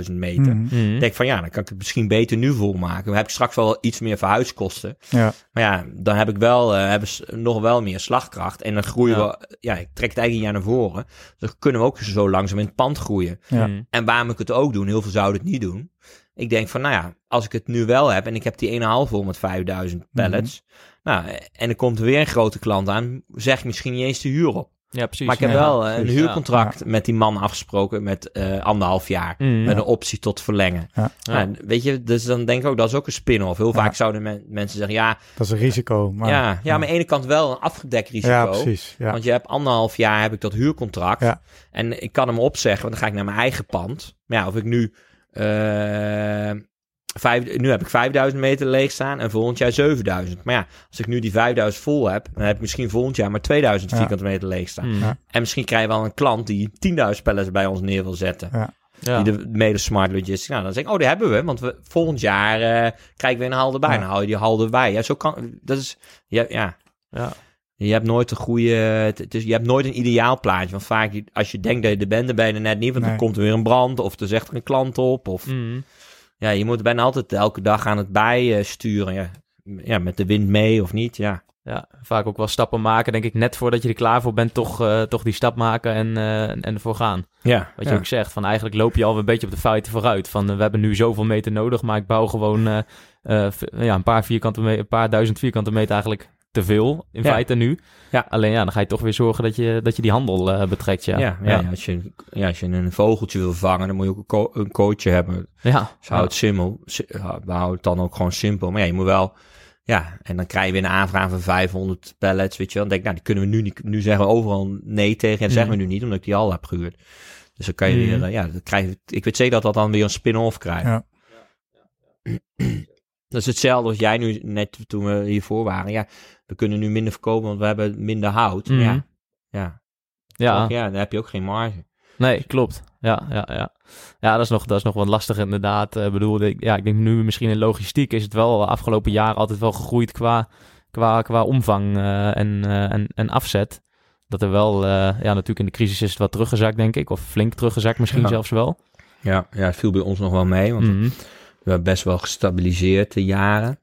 5.000 meter. Ik denk van ja, dan kan ik het misschien beter nu volmaken. Dan heb ik straks wel iets meer verhuiskosten. Ja. Maar ja, dan heb ik wel, eh, hebben ze nog wel meer slagkracht. En dan groeien Ja. we, ja, ik trek het eigenlijk een jaar naar voren. Dus dan kunnen we ook zo langzaam in het pand groeien. Ja. Mhm. En waarom ik het ook doen, heel veel zouden het niet doen. Ik denk van, nou ja, als ik het nu wel heb en ik heb die 1,5 vol met 5000 pallets. Nou, en er komt er weer een grote klant aan, zeg ik misschien niet eens de huur op. Ja, precies. Maar ik heb Ja, wel eh, een huurcontract met die man afgesproken met eh, anderhalf jaar. Mm. Met een optie tot verlengen. Ja. Ja. Ja, weet je, dus dan denk ik ook, dat is ook een spin-off. Heel Ja. vaak zouden men- mensen zeggen, ja, Dat is een risico. Maar, ja, ja, maar aan de ene kant wel een afgedekt risico. Ja, precies. Ja. Want je hebt anderhalf jaar heb ik dat huurcontract. Ja. En ik kan hem opzeggen, want dan ga ik naar mijn eigen pand. Maar ja, of ik nu... eh, vijf, nu heb ik 5000 meter leeg staan en volgend jaar 7000. Maar ja, als ik nu die 5000 vol heb, dan heb ik misschien volgend jaar maar 2000 Ja. vierkante meter leeg staan. Mm. Ja. En misschien krijg je wel een klant die 10.000 pallets bij ons neer wil zetten. Ja. Die de mede smart logistics. Nou, dan zeg ik, oh, die hebben we. Want we, volgend jaar eh, krijgen we een hal erbij. Ja. Dan hou je die hal erbij. Ja, zo kan... Dat is... Ja, ja. Ja. Je hebt nooit een goede... Het, het is, je hebt nooit een ideaal plaatje. Want vaak, als je denkt dat je er bent, dan ben je er net niet. Want Nee. dan komt er weer een brand. Of er zegt er een klant op. Of... Mm. Ja, je moet bijna altijd elke dag aan het bijsturen. Ja. ja, met de wind mee of niet. Ja, Ja, vaak ook wel stappen maken, denk ik, net voordat je er klaar voor bent, toch, eh, toch die stap maken en, eh, en ervoor gaan. ja. Wat ja. je ook zegt, van eigenlijk loop je al een beetje op de feiten vooruit. Van eh, we hebben nu zoveel meter nodig, maar ik bouw gewoon ja, een paar vierkante meter, een paar duizend vierkante meter eigenlijk te veel in Ja. feite nu. Ja. Alleen ja, dan ga je toch weer zorgen dat je, dat je die handel eh, betrekt. Ja, Ja, ja, ja, Als, je, ja, als je een vogeltje wil vangen, dan moet je ook een, co- een coachje hebben. ja. Dus hou het simpel. We houden het dan ook gewoon simpel. Maar ja, je moet wel... Ja, en dan krijg je weer een aanvraag van 500 pallets, weet je wel. Dan denk ik, nou, die kunnen we nu niet... Nu zeggen we overal nee tegen. En dat zeggen we nu niet, omdat ik die al heb gehuurd. Dus dan kan je Mhm. weer... eh, ja, dan krijg je, ik weet zeker dat dat dan weer een spin-off krijgt. Ja. Dat is hetzelfde als jij nu net toen we hiervoor waren. Ja, we kunnen nu minder verkopen, want we hebben minder hout. Mhm. Ja, ja. Ja, Toch? ja, dan heb je ook geen marge. nee, klopt. Ja, ja, ja. ja dat, is nog, dat is nog wat lastig inderdaad. Ik bedoel, ik, ja, ik denk nu misschien in logistiek is het wel de afgelopen jaren altijd wel gegroeid qua, qua, qua omvang eh, en, eh, en, en afzet. Dat er wel, eh, ja, natuurlijk in de crisis is het wat teruggezakt, denk ik. Of flink teruggezakt misschien Ja. zelfs wel. Ja, ja, het viel bij ons nog wel mee, want Mhm. we hebben best wel gestabiliseerd de jaren.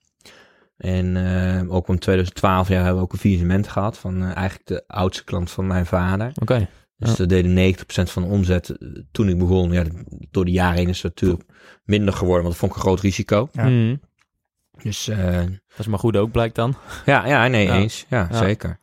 En eh, ook om 2012 jaar hebben we ook een faillissement gehad van eh, eigenlijk de oudste klant van mijn vader. Oké. Dus Ja. dat deden 90% van de omzet eh, toen ik begon. Ja, door de jaren heen is het natuurlijk minder geworden, want dat vond ik een groot risico. Ja. Mhm. Dus eh, Dat is maar goed ook, blijkt dan. ja, ja, nee, Ja. eens. Ja, Ja. zeker.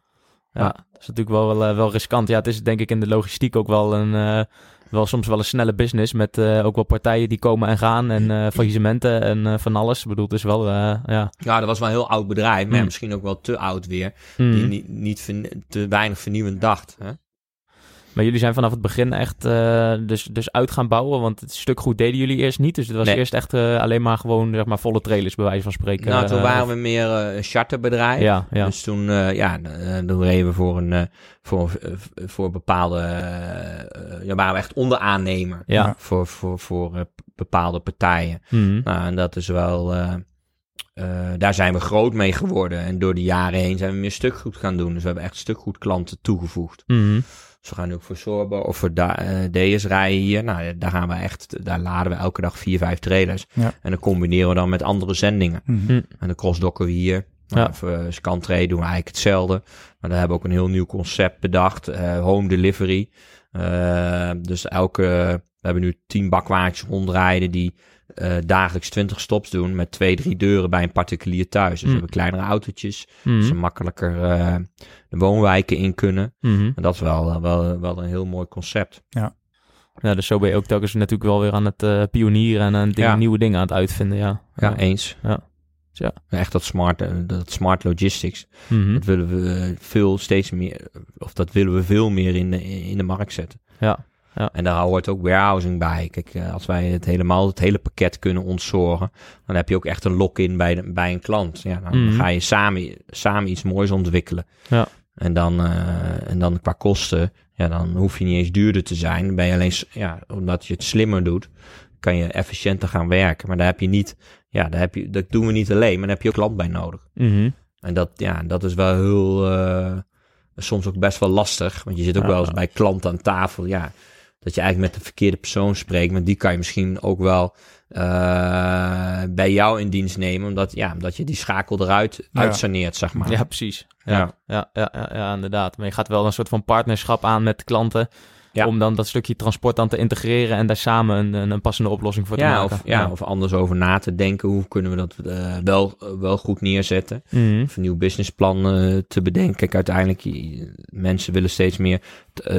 Ja, Ja. dat is natuurlijk wel, eh, wel riskant. Ja, het is denk ik in de logistiek ook wel een... wel soms wel een snelle business met eh, ook wel partijen die komen en gaan en eh faillissementen en eh, van alles. Ik bedoel, het is wel, ja. Ja, dat was wel een heel oud bedrijf, maar Mm. misschien ook wel te oud weer. Die niet, niet verni- te weinig vernieuwend dacht. Hè? Maar jullie zijn vanaf het begin echt eh, dus, dus uit gaan bouwen, want het stuk goed deden jullie eerst niet. Dus het was Nee. eerst echt eh, alleen maar gewoon, zeg maar, volle trailers bij wijze van spreken. nou, toen eh, waren we meer een charterbedrijf. Ja, ja. Dus toen, ja, toen reden we voor een, voor, voor bepaalde, ja, waren we echt onderaannemer. Ja. Voor, voor, voor bepaalde partijen. Mhm. Nou, en dat is wel, daar zijn we groot mee geworden. En door de jaren heen zijn we meer stukgoed gaan doen. Dus we hebben echt stukgoed klanten toegevoegd. Mhm. Dus we gaan nu ook voor Sorbo of voor da eh, DS rijden hier. Nou, daar gaan we echt, daar laden we elke dag vier, vijf trailers. Ja. En dan combineren we dan met andere zendingen. Mhm. Hm. En dan crossdocken we hier. Nou, Ja. Voor Scantrade doen we eigenlijk hetzelfde. Maar daar hebben we ook een heel nieuw concept bedacht. eh, home delivery. Eh, dus elke, we hebben nu tien bakwaartjes rondrijden die eh, dagelijks 20 stops doen met twee, drie deuren bij een particulier thuis. Dus we Hm. hebben kleinere autootjes, Mhm. ze makkelijker eh, de woonwijken in kunnen. Mhm. En dat is wel, wel, wel een heel mooi concept. Ja, dus zo ben je ook telkens natuurlijk wel weer aan het eh, pionieren en aan dingen, Ja. nieuwe dingen aan het uitvinden, ja. Ja, eens. Ja. Ja. Echt dat smart, dat smart logistics. Mhm. Dat willen we veel steeds meer, of dat willen we veel meer in de, in de markt zetten. Ja. Ja. En daar hoort ook warehousing bij. Kijk, eh, als wij het helemaal, het hele pakket kunnen ontzorgen, dan heb je ook echt een lock-in bij, de- bij een klant. Ja, dan Mhm. ga je samen, samen iets moois ontwikkelen. Ja. En dan, eh, en dan qua kosten, ja, dan hoef je niet eens duurder te zijn. Dan ben je alleen, ja, omdat je het slimmer doet, kan je efficiënter gaan werken. Maar daar heb je niet, ja, daar heb je, dat doen we niet alleen, maar daar heb je ook klant bij nodig. Mhm. En dat, ja, dat is wel heel, eh, soms ook best wel lastig. Want je zit ook Ja. wel eens bij klanten aan tafel, ja. Dat je eigenlijk met de verkeerde persoon spreekt. Maar die kan je misschien ook wel eh, bij jou in dienst nemen. Omdat, ja, omdat je die schakel eruit Ja. uitsaneert, zeg maar. Ja, precies. Ja. Ja. Ja, ja, ja, inderdaad. Maar je gaat wel een soort van partnerschap aan met de klanten. Ja. Om dan dat stukje transport dan te integreren en daar samen een, een, een passende oplossing voor te Ja, maken. of, ja, of anders over na te denken. Hoe kunnen we dat eh, wel, wel goed neerzetten? Mhm. Of een nieuw businessplan eh, te bedenken. Kijk, uiteindelijk, mensen willen steeds meer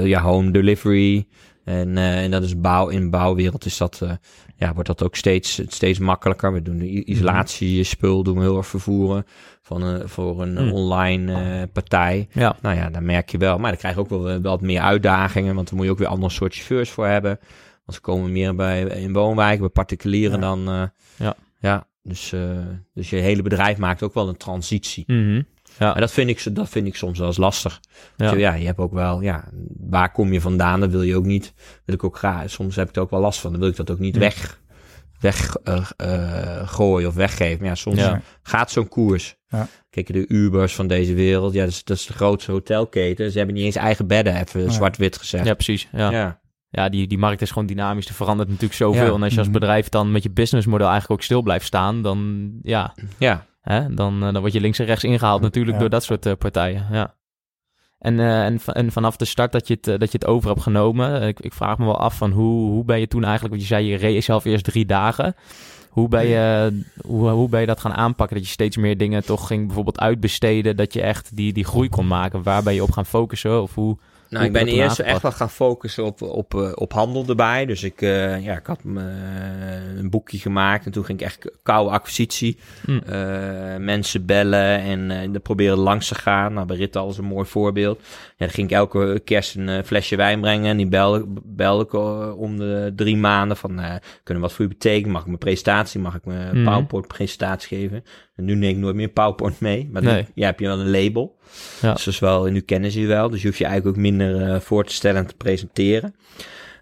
ja, home delivery. En, eh, en dat is bouw. In bouwwereld is dat, eh, ja, wordt dat ook steeds, steeds makkelijker. We doen de isolatiespul, doen we heel erg vervoeren van, een voor een Mhm. online eh, partij. Ja. Nou ja, dan merk je wel. Maar dan krijg je ook wel, wat meer uitdagingen. Want dan moet je ook weer andere soort chauffeurs voor hebben. Want ze komen meer bij in woonwijken, bij particulieren Ja. dan. eh, Ja. Ja, dus, eh, dus je hele bedrijf maakt ook wel een transitie. Mhm. Maar dat vind ik, dat vind ik soms wel eens lastig. Ja. Ja. Je, ja, je hebt ook wel, ja, waar kom je vandaan? Dat wil je ook niet. Wil ik ook graag. Soms heb ik er ook wel last van. Dan wil ik dat ook niet Ja. weg, weg eh, eh, gooien of weggeven. Maar ja, soms Ja. gaat zo'n koers. Ja. Kijk, de Ubers van deze wereld, ja, dat is, dat is de grootste hotelketen. Ze hebben niet eens eigen bedden, even Ja. zwart-wit gezegd. ja, precies. Ja. ja. ja, die, die markt is gewoon dynamisch. Er verandert natuurlijk zoveel. Ja. En als je als Mhm. bedrijf dan met je businessmodel eigenlijk ook stil blijft staan, dan, ja, ja. Hè, dan, eh, dan word je links en rechts ingehaald natuurlijk Ja. door dat soort eh, partijen. Ja. En, eh, en, va- en vanaf de start dat je het, dat je het over hebt genomen, ik, ik vraag me wel af van hoe, hoe ben je toen eigenlijk, want je zei je reed zelf eerst drie dagen. Hoe ben, je, hoe, hoe ben je dat gaan aanpakken? Dat je steeds meer dingen toch ging bijvoorbeeld uitbesteden, dat je echt die, die groei kon maken. Waar ben je op gaan focussen? Of hoe, Nou, ik ben eerst echt wel gaan focussen op, op, eh, op handel erbij. Dus ik, eh, ja, ik had eh, een boekje gemaakt en toen ging ik echt koude acquisitie. Hm. eh, mensen bellen en er proberen langs te gaan. Nou, bij Rittal is een mooi voorbeeld. Ja, dan ging ik elke kerst een flesje wijn brengen. En die belde, belde ik om de drie maanden van, kunnen wat voor u betekenen? Mag ik mijn presentatie, mag ik mijn Mhm. PowerPoint presentatie geven? En nu neem ik nooit meer PowerPoint mee. Maar Nee. nu ja, heb je wel een label. Ja. Dus dat is wel, nu kennen ze je wel. Dus je hoeft je eigenlijk ook minder eh, voor te stellen en te presenteren.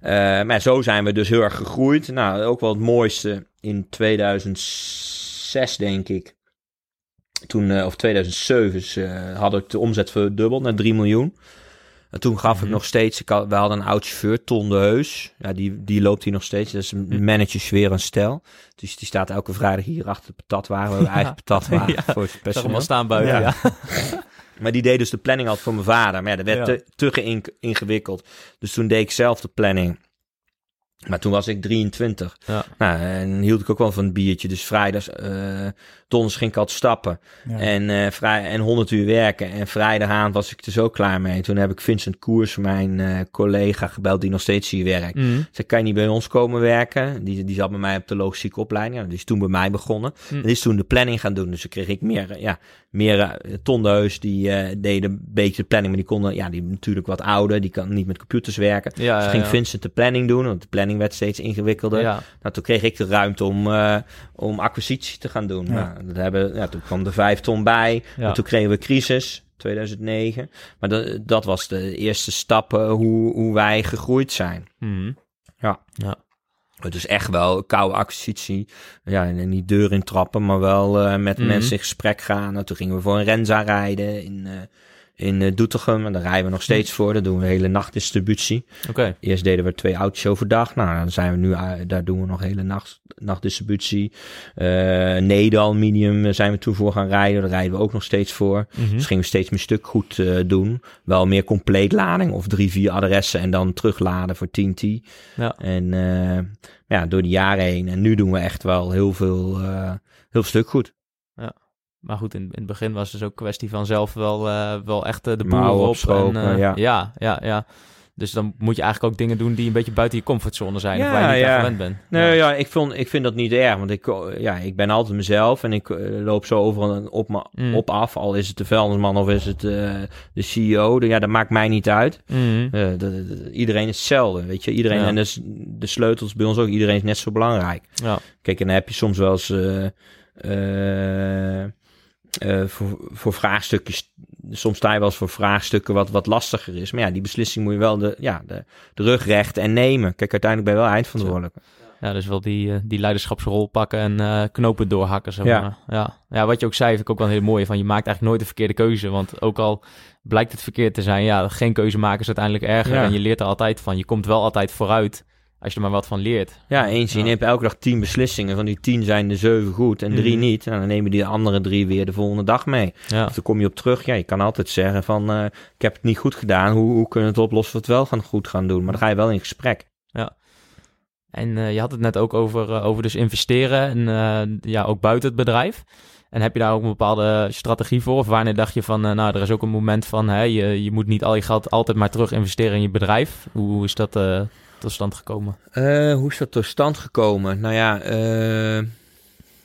Eh, maar zo zijn we dus heel erg gegroeid. Nou, ook wel het mooiste in 2006, denk ik. Toen, eh, of 2007, dus, had ik de omzet verdubbeld naar 3 miljoen. En toen gaf ik Mhm. nog steeds, ik had, we hadden een oud chauffeur, Ton de Heus. Ja, die, die loopt hier nog steeds. Dat is een Mhm. manager sfeer en stijl. Dus die staat elke vrijdag hier achter de patatwagen. We hebben eigen patatwagen Ja. voor het zag al staan buiten, Ja. ja. Maar die deed dus de planning altijd voor mijn vader. Maar ja, dat werd te, ingewikkeld. Dus toen deed ik zelf de planning. Maar toen was ik 23. Ja. Nou, en hield ik ook wel van het biertje. Dus vrijdags, eh donders ging ik altijd stappen. Ja. En, eh vrij, en 100 uur werken. En vrijdagavond was ik er zo klaar mee. Toen heb ik Vincent Koers, mijn eh, collega, gebeld die nog steeds hier werkt. Mhm. Ze kan je niet bij ons komen werken. Die, die zat bij mij op de logistieke opleiding. Ja, die is toen bij mij begonnen. Hm. En die is toen de planning gaan doen. Dus toen kreeg ik meer, eh, ja, meer Ton de Heus, die eh deden een beetje de planning. Maar die konden, ja, die natuurlijk wat ouder. Die kan niet met computers werken. Ja, dus ja, ging ja. Vincent de planning doen. Want de planning werd steeds ingewikkelder. Ja. Nou, toen kreeg ik de ruimte om, eh, om acquisitie te gaan doen. Ja. Nou, dat hebben, ja, toen kwam de vijf ton bij. Ja. En toen kregen we crisis, 2009. Maar dat, dat was de eerste stap eh, hoe, hoe wij gegroeid zijn. Mhm. Het is echt wel koude acquisitie. Ja, en niet deur in trappen, maar wel eh, met Mhm. mensen in gesprek gaan. Nou, toen gingen we voor een Renza rijden in, eh in eh, Doetinchem. En daar rijden we nog steeds voor. Daar doen we hele nachtdistributie. Oké. Eerst deden we twee auto's overdag. Nou, dan zijn we nu, eh, daar doen we nog hele nacht, nachtdistributie. Eh Nederaluminium zijn we toen voor gaan rijden. Daar rijden we ook nog steeds voor. Mhm. Dus gingen we steeds meer stuk goed doen. Wel meer compleet lading of drie, vier adressen en dan terugladen voor 10T. Ja. En ja, door de jaren heen. En nu doen we echt wel heel veel, heel stuk goed. Maar goed, in, in het begin was het dus ook kwestie van zelf wel, eh, wel echt eh, de boel op. en, eh, ja. ja. Ja, ja, Dus dan moet je eigenlijk ook dingen doen die een beetje buiten je comfortzone zijn. Ja, of waar je niet ja. aan gewend bent. Nee, ja, ik, vond, ik vind dat niet erg. Want ik, ja, ik ben altijd mezelf. En ik loop zo overal op, me, Mm. op af. Al is het de vuilnisman of is het de CEO. De- Ja, dat maakt mij niet uit. De- de- de- iedereen is hetzelfde, weet je. Iedereen, en dus de sleutels bij ons ook. Iedereen is net zo belangrijk. Ja. Kijk, en dan heb je soms wel eens... eh, voor, voor vraagstukken... Soms sta je wel eens voor vraagstukken wat, wat lastiger is. Maar ja, die beslissing moet je wel de, ja, de, de rug rechten en nemen. Kijk, uiteindelijk ben je wel eindverantwoordelijk. ja, dus wel die, eh, die leiderschapsrol pakken en eh, knopen doorhakken. Zeg Ja. maar. Ja. ja, wat je ook zei, vind ik ook wel een hele mooie. Van, je maakt eigenlijk nooit de verkeerde keuze. Want ook al blijkt het verkeerd te zijn, ja, geen keuze maken is uiteindelijk erger. Ja. En je leert er altijd van. Je komt wel altijd vooruit. Als je er maar wat van leert. Ja, eens. Je Ja. neemt elke dag tien beslissingen. Van die tien zijn de zeven goed en drie Mhm. niet. En dan nemen die andere drie weer de volgende dag mee. Ja, Dus dan kom je op terug. Ja, je kan altijd zeggen van... eh, ik heb het niet goed gedaan. Hoe, hoe kunnen we het oplossen of we het wel gaan goed gaan doen? Maar dan ga je wel in gesprek. en eh, je had het net ook over, eh, over dus investeren en ja, ook buiten het bedrijf. En heb je daar ook een bepaalde strategie voor? Of wanneer dacht je van, nou, er is ook een moment van, hè, je, je moet niet al je geld altijd maar terug investeren in je bedrijf. Hoe, hoe is dat tot stand gekomen? Eh, hoe is dat tot stand gekomen? Nou ja, eh,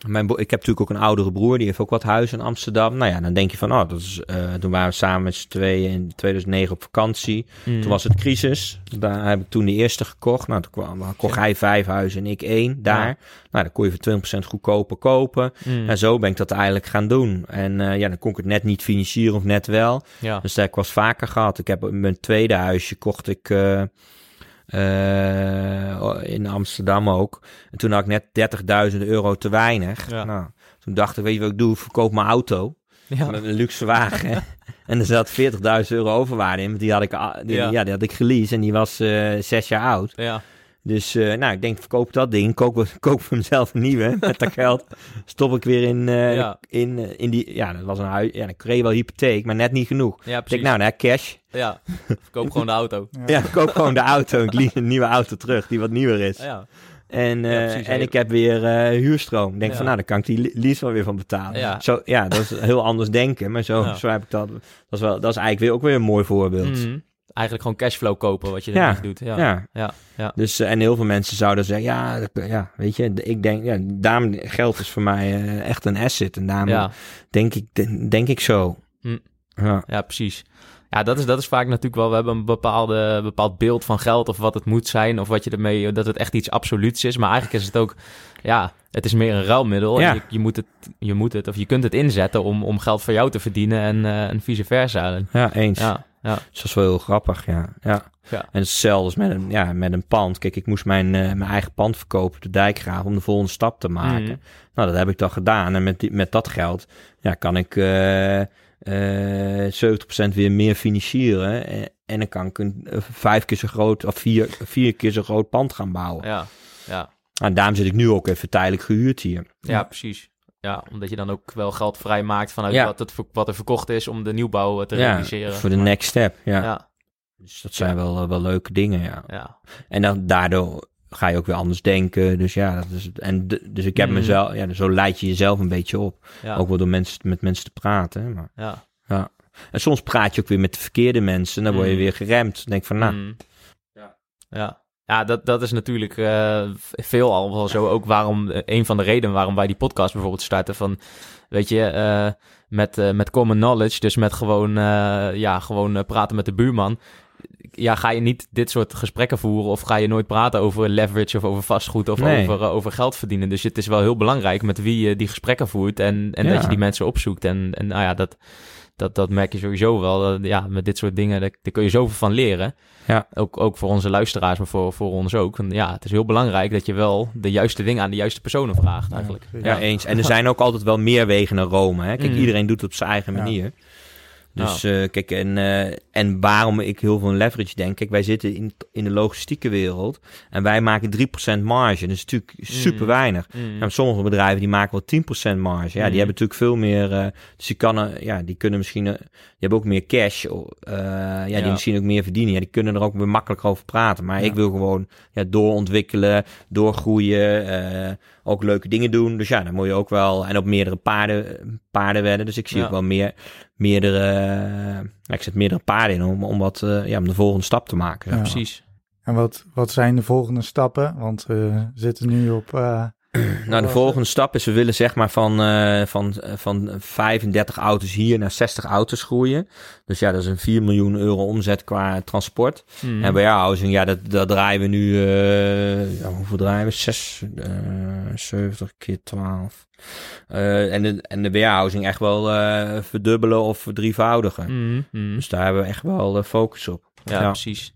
mijn ik heb natuurlijk ook een oudere broer. Die heeft ook wat huizen in Amsterdam. Nou ja, dan denk je van... Oh, dat is, eh, toen waren we samen met z'n tweeën in 2009 op vakantie. Hmm. Toen was het crisis. Daar heb ik toen de eerste gekocht. Nou, toen kwam, kocht hij vijf huizen en ik één daar. Ja. Nou, dan kon je voor 20% goedkoper kopen. Hmm. En zo ben ik dat eigenlijk gaan doen. En ja, dan kon ik het net niet financieren of net wel. Ja, Dus dat heb ik eens vaker gehad. Ik heb mijn tweede huisje kocht ik eh, in Amsterdam ook. En toen had ik net 30.000 euro te weinig. Ja. Nou, toen dacht ik, weet je wat ik doe? Ik verkoop mijn auto. ja. Met een luxe wagen. en er zat 40.000 euro overwaarde in. Die had ik, die, Ja. ja. die had ik geleased en die was eh, zes jaar oud. ja. Dus eh, nou, ik denk, verkoop dat ding. Koop, koop voor mezelf een nieuwe. Met dat geld stop ik weer in, eh, Ja. in, eh, in die... Ja, dat was een huis. Ja, dan kreeg je wel hypotheek, maar net niet genoeg. ja Ik precies. denk, nou, nou, cash. Ja, verkoop gewoon de auto. Ja, koop gewoon de auto. Ik lease een nieuwe auto terug, die wat nieuwer is. Ja, En, eh, Ja, precies. en ik heb weer eh, huurstroom. Ik denk Ja. van, nou, dan kan ik die lease wel weer van betalen. Ja. Zo, ja, dat is heel anders denken. Maar zo, Ja. zo heb ik dat. Dat is, wel, dat is eigenlijk weer, ook weer een mooi voorbeeld. Mhm. Eigenlijk gewoon cashflow kopen, wat je Ja. er doet. Ja, Ja. ja, ja. Dus, eh, en heel veel mensen zouden zeggen, ja, dat- ja weet je, ik denk, ja, daarom, geld is voor mij eh, echt een asset. En daarom ja. denk, ik, denk ik zo. Hm. Ja. Ja, precies. Ja, dat is, dat is vaak natuurlijk wel... We hebben een bepaalde, bepaald beeld van geld of wat het moet zijn... of wat je ermee... dat het echt iets absoluuts is. Maar eigenlijk is het ook... Ja, het is meer een ruilmiddel. Ja. En je, je, moet het, je moet het... of je kunt het inzetten om, om geld voor jou te verdienen... en, eh, en vice versa. Ja, eens. ja, ja, Dus dat is wel heel grappig, ja. ja. Ja. En hetzelfde als met een, ja, met een pand. Kijk, ik moest mijn, eh, mijn eigen pand verkopen op de dijkgraaf om de volgende stap te maken. Mhm. Nou, dat heb ik dan gedaan. En met, die, met dat geld ja, kan ik eh eh 70% weer meer financieren. En, en dan kan ik een eh, vijf keer zo groot of vier, vier keer zo groot pand gaan bouwen. ja, ja. En daarom zit ik nu ook even tijdelijk gehuurd hier. Ja, precies. Ja, omdat je dan ook wel geld vrijmaakt vanuit Ja. wat, het, wat er verkocht is... om de nieuwbouw eh, te ja, realiseren. voor de next step. Ja. Ja, Dus dat zijn wel, eh, wel leuke dingen, ja. ja. En dan daardoor ga je ook weer anders denken. Dus ja, dat is het. En de- dus ik heb Mhm. mezelf, ja, zo leid je jezelf een beetje op. Ook wel door mensen, met mensen te praten. Maar, ja. ja. En soms praat je ook weer met de verkeerde mensen. En dan word je Mhm. weer geremd. Dan denk van, nou, Mm. Ja. Ja, dat, dat is natuurlijk eh, veel al wel zo. Ook waarom, eh, een van de redenen waarom wij die podcast bijvoorbeeld starten. Van, weet je, eh, met, met common knowledge, dus met gewoon, ja, gewoon praten met de buurman. Ja, ga je niet dit soort gesprekken voeren of ga je nooit praten over leverage of over vastgoed of Nee. over, over geld verdienen. Dus het is wel heel belangrijk met wie je die gesprekken voert en, en Ja. dat je die mensen opzoekt. En, en nou ja, dat, dat, dat merk je sowieso wel. Eh, ja, met dit soort dingen, daar, daar kun je zoveel van leren. Ja. Ook, ook voor onze luisteraars, maar voor, voor ons ook. Want ja, het is heel belangrijk dat je wel de juiste dingen aan de juiste personen vraagt eigenlijk. Ja, ja, eens. En er zijn ook altijd wel meer wegen naar Rome. Hè? Kijk, Mhm. iedereen doet het op zijn eigen Ja. Dus eh, kijk, en, eh, en waarom ik heel veel leverage denk. Kijk, wij zitten in, in de logistieke wereld. En wij maken 3% marge. Dat is natuurlijk super weinig. Mm. Sommige bedrijven die maken wel 10% marge. Ja, die hebben natuurlijk veel meer. eh, dus die, kan, ja, die kunnen misschien. die hebben ook meer cash. ja, die Ja. misschien ook meer verdienen. Ja, die kunnen er ook weer makkelijker over praten. Maar Ja. ik wil gewoon ja, doorontwikkelen, doorgroeien. ook leuke dingen doen. Dus ja, dan moet je ook wel. En op meerdere paarden, paarden wedden. Dus ik zie Ja. ook wel meer. Meerdere. eh, ik zet meerdere paarden in om, om, wat, eh, ja, om de volgende stap te maken. Ja. Precies. En wat, wat zijn de volgende stappen? Want we zitten nu op... Nou, de volgende stap is, we willen zeg maar van, eh, van, eh, van 35 auto's hier naar 60 auto's groeien. Dus ja, dat is een 4 miljoen euro omzet qua transport. Mm. En warehousing, ja, dat, dat draaien we nu, eh, ja, hoeveel draaien we? 6, eh 70 keer 12. Eh, en, de, en de warehousing echt wel eh, verdubbelen of verdrievoudigen. Mm, mm. Dus daar hebben we echt wel focus op. Ja, ja. precies.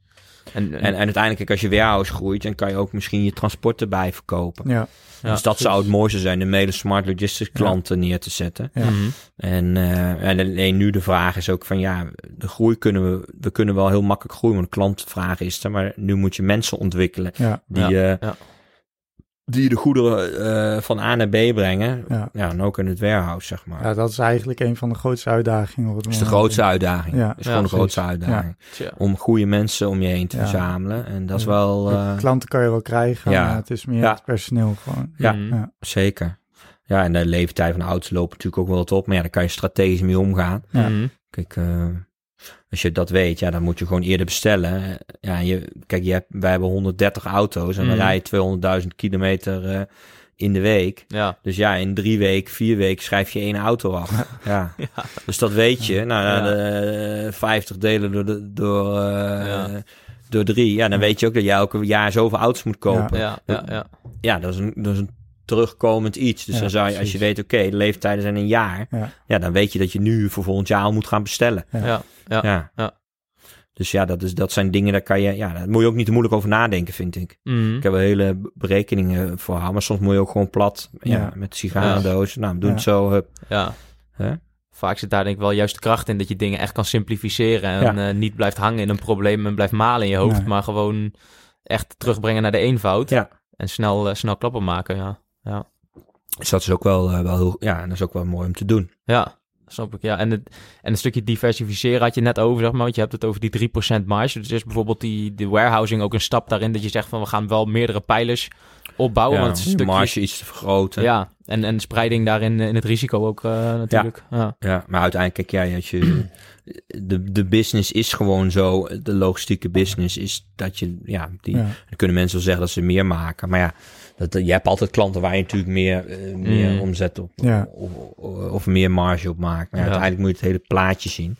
En, En, en uiteindelijk, als je warehouse groeit, dan kan je ook misschien je transport erbij verkopen. Ja, Ja, dus dat zou het mooiste zijn, de mede smart logistics klanten neer te zetten. ja. Mhm. En, eh, en alleen nu de vraag is ook van ja, de groei kunnen we, we kunnen wel heel makkelijk groeien, want de klantvraag is er, maar nu moet je mensen ontwikkelen ja, die, Ja, eh, ja. Die de goederen eh, van A naar B brengen. Ja. Ja, en ook in het warehouse, zeg maar. ja, dat is eigenlijk een van de grootste uitdagingen. op het dat is de grootste uitdaging. Ja. dat is Ja, gewoon de grootste uitdaging. Om goede mensen om je heen te Ja. verzamelen. En dat is wel De eh, Klanten kan je wel krijgen, Ja. maar het is meer Ja. het personeel gewoon. Ja. Mhm. Ja. zeker. Ja, en de leeftijd van de auto's lopen natuurlijk ook wel wat op. Maar ja, daar kan je strategisch mee omgaan. Ja. Mhm. Kijk, eh, als je dat weet, ja, dan moet je gewoon eerder bestellen. Ja, je, kijk, je hebt, wij hebben 130 auto's en we Mhm. rijden 200.000 kilometer eh, in de week. Ja. Dus ja, in drie weken, vier weken schrijf je één auto af. Ja. Ja. Dus dat weet je. Nou, Ja. de, 50 delen door, de, door, eh, Ja. door drie. Ja, dan weet je ook dat je elke jaar zoveel auto's moet kopen. Ja, Ja, ja, ja. dat, is een, dat is een terugkomend iets. Dus Ja, dan zou je, als je weet, oké, de leeftijden zijn een jaar. Ja. Ja, dan weet je dat je nu voor volgend jaar al moet gaan bestellen. Ja. ja. Ja. Ja. ja. Dus ja, dat, is, dat zijn dingen, daar kan je, ja, daar moet je ook niet te moeilijk over nadenken, vind ik. Mhm. Ik heb er hele berekeningen voor houden, maar soms moet je ook gewoon plat, ja, Ja. met sigarendoos. Nou, doe het zo, hup. Ja. Hè? Vaak zit daar denk ik wel juist de kracht in dat je dingen echt kan simplificeren. En Ja. eh, niet blijft hangen in een probleem en blijft malen in je hoofd. Nee. Maar gewoon echt terugbrengen naar de eenvoud. Ja. En snel, eh, snel klappen maken, ja. Ja, Dus dat is ook wel, eh, wel heel, ja, dat is ook wel mooi om te doen. ja snap ik. Ja. En, het, en een stukje diversificeren had je net over, zeg maar. Want je hebt het over die 3% marge. Dus is bijvoorbeeld die, die warehousing ook een stap daarin dat je zegt van we gaan wel meerdere pijlers opbouwen. ja, want het is een stukje... marge iets te vergroten. Ja, en, en spreiding daarin eh, in het risico ook eh, natuurlijk. Ja. Ja, maar uiteindelijk, kijk jij, als je, de, de business is gewoon zo, de logistieke business is dat je, ja, die, Ja. dan kunnen mensen wel zeggen dat ze meer maken. Maar ja, dat, je hebt altijd klanten waar je natuurlijk meer, eh, meer Mm. omzet op, Ja. of, of, of meer marge op maakt. Maar ja, Ja. uiteindelijk moet je het hele plaatje zien.